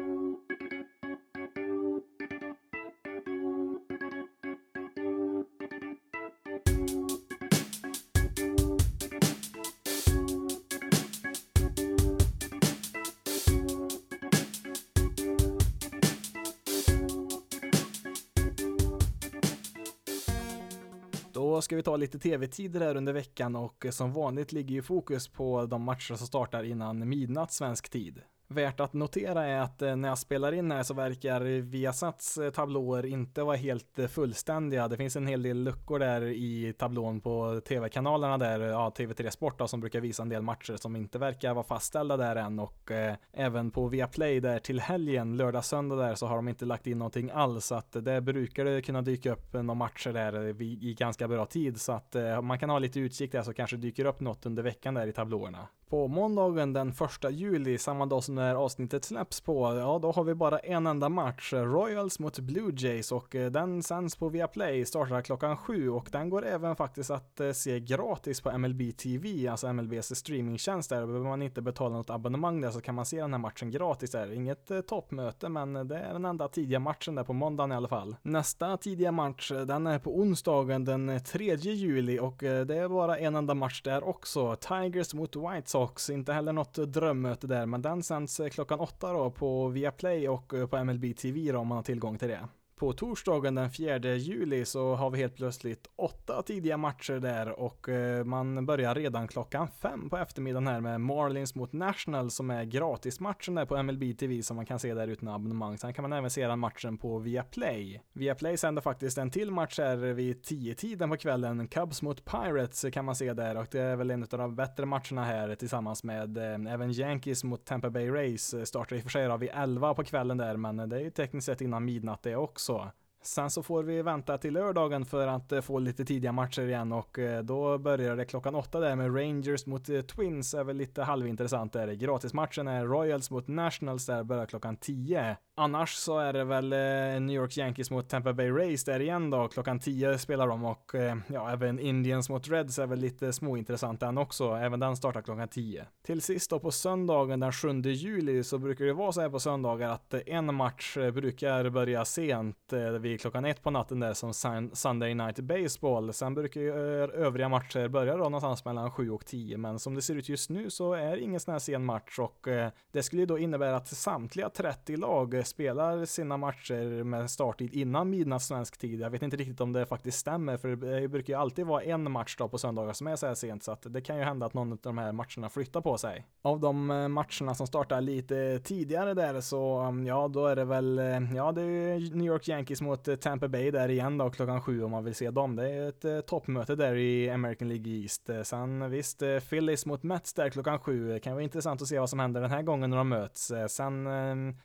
Ska vi ta lite tv-tider här under veckan och eh, som vanligt ligger ju fokus på de matcher som startar innan midnatt svensk tid. Värt att notera är att eh, när jag spelar in här så verkar Viasats eh, tablåer inte vara helt eh, fullständiga. Det finns en hel del luckor där i tablån på tv-kanalerna där, ja, TV3 Sport då, som brukar visa en del matcher som inte verkar vara fastställda där än och eh, även på Viaplay där till helgen, lördag, söndag där så har de inte lagt in någonting alls så att det brukar det kunna dyka upp några matcher där i ganska bra tid så att eh, man kan ha lite utkik där så kanske dyker upp något under veckan där i tablåerna. På måndagen den första juli, samma dag som det här avsnittet släpps på, ja då har vi bara en enda match. Royals mot Blue Jays och eh, den sänds på Viaplay, startar klockan sju och den går även faktiskt att eh, se gratis på MLB TV, alltså MLBs streamingtjänst där. Behöver man inte betala något abonnemang där så kan man se den här matchen gratis där. Inget eh, toppmöte men det är den enda tidiga matchen där på måndagen i alla fall. Nästa tidiga match, den är på onsdagen den 3 juli och det är bara en enda match där också. Tigers mot White Sox Sox, inte heller något drömmöte där, men den sänds eh, klockan åtta då på Viaplay och eh, på MLB TV då om man har tillgång till det. På torsdagen den 4 juli så har vi helt plötsligt åtta tidiga matcher där och eh, man börjar redan klockan fem på eftermiddagen här med Marlins mot National som är gratismatchen där på MLB TV som man kan se där utan abonnemang. Sen kan man även se den matchen på Viaplay. Viaplay sänder faktiskt en till match här vid 10-tiden på kvällen. Cubs mot Pirates kan man se där och det är väl en av de bättre matcherna här tillsammans med eh, även Yankees mot Tampa Bay Rays. Startar i och för sig vid 11 på kvällen där men det är ju tekniskt sett innan midnatt det också så. Sen så får vi vänta till lördagen för att eh, få lite tidiga matcher igen och eh, då börjar det klockan åtta där med Rangers mot eh, Twins är väl lite halvintressant där. Gratismatchen är Royals mot Nationals där börjar klockan tio. Annars så är det väl eh, New York Yankees mot Tampa Bay Rays där igen då. Klockan 10 spelar de och eh, ja, även Indians mot Reds är väl lite småintressant den också. Även den startar klockan 10. Till sist då på söndagen den 7 juli så brukar det vara så här på söndagar att eh, en match brukar börja sent vid klockan ett på natten där som Sunday Night Baseball. Sen brukar ju övriga matcher börja då någonstans mellan 7 och 10 men som det ser ut just nu så är det ingen sån här sen match och det skulle ju då innebära att samtliga 30 lag spelar sina matcher med starttid innan midnatt svensk tid. Jag vet inte riktigt om det faktiskt stämmer, för det brukar ju alltid vara en match då på söndagar som är så här sent, så att det kan ju hända att någon av de här matcherna flyttar på sig. Av de eh, matcherna som startar lite tidigare där så, mm, ja, då är det väl, eh, ja, det är New York Yankees mot eh, Tampa Bay där igen då klockan sju om man vill se dem. Det är ett toppmöte där i American League East. Sen visst, Phillies mot Mets där klockan sju. Det Kan vara intressant att se vad som händer den här gången när de möts. Sen,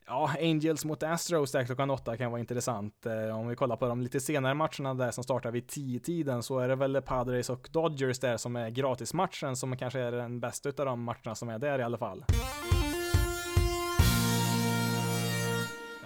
ja, Angels mot Astros där klockan åtta kan vara intressant. Eh, om vi kollar på de lite senare matcherna där som startar vid 10-tiden så är det väl Padres och Dodgers där som är gratismatchen som kanske är den bästa utav de matcherna som är där i alla fall.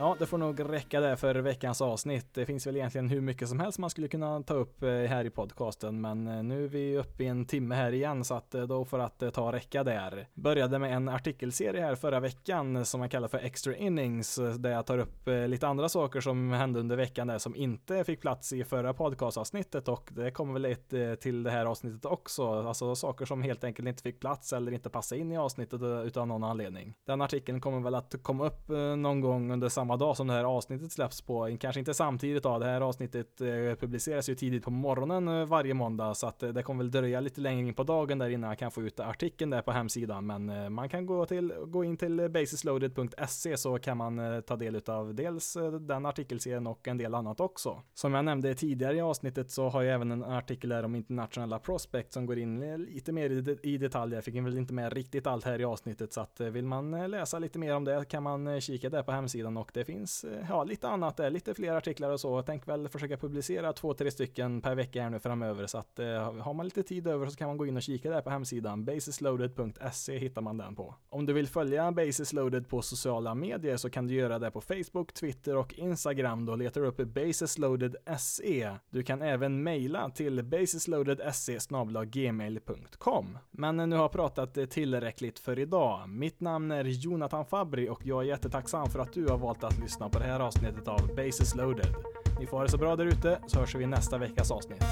Ja, det får nog räcka där för veckans avsnitt. Det finns väl egentligen hur mycket som helst man skulle kunna ta upp eh, här i podcasten, men eh, nu är vi uppe i en timme här igen så att eh, då får att ta räcka där. Började med en artikelserie här förra veckan som man kallar för Extra Innings där jag tar upp lite andra saker som hände under veckan där som inte fick plats i förra podcastavsnittet och det kommer väl ett till det här avsnittet också. Alltså saker som helt enkelt inte fick plats eller inte passade in i avsnittet utan någon anledning. Den artikeln kommer väl att komma upp någon gång under samma dag som det här avsnittet släpps på. Kanske inte samtidigt då, det här avsnittet eh, publiceras ju tidigt på morgonen eh, varje måndag så att eh, det kommer väl dröja lite längre in på dagen där innan jag kan få ut artikeln där på hemsidan. Men man kan gå, till, gå in till basisloaded.se så kan man ta del av dels den artikelserien och en del annat också. Som jag nämnde tidigare i avsnittet så har jag även en artikel där om internationella prospect som går in lite mer i detalj. Jag fick väl inte med riktigt allt här i avsnittet så att vill man läsa lite mer om det kan man kika där på hemsidan och det finns eh, ja, lite annat där, lite fler artiklar och så. Jag tänker väl försöka publicera två, tre stycken per vecka här nu framöver så att eh, har man lite tid över så kan man gå in och kika där på hemsidan. Basisloaded.se hittar man den på. Om du vill följa Basisloaded på sociala medier så kan du göra det på Facebook, Twitter och Instagram. Då letar du upp basisloaded.se. Du kan även mejla till basisloaded.se gmail.com. Men nu har jag pratat tillräckligt för idag. Mitt namn är Jonathan Fabri och jag är jättetacksam för att du har valt att lyssna på det här avsnittet av Bases loaded. Ni får ha det så bra där ute så hörs vi i nästa veckas avsnitt.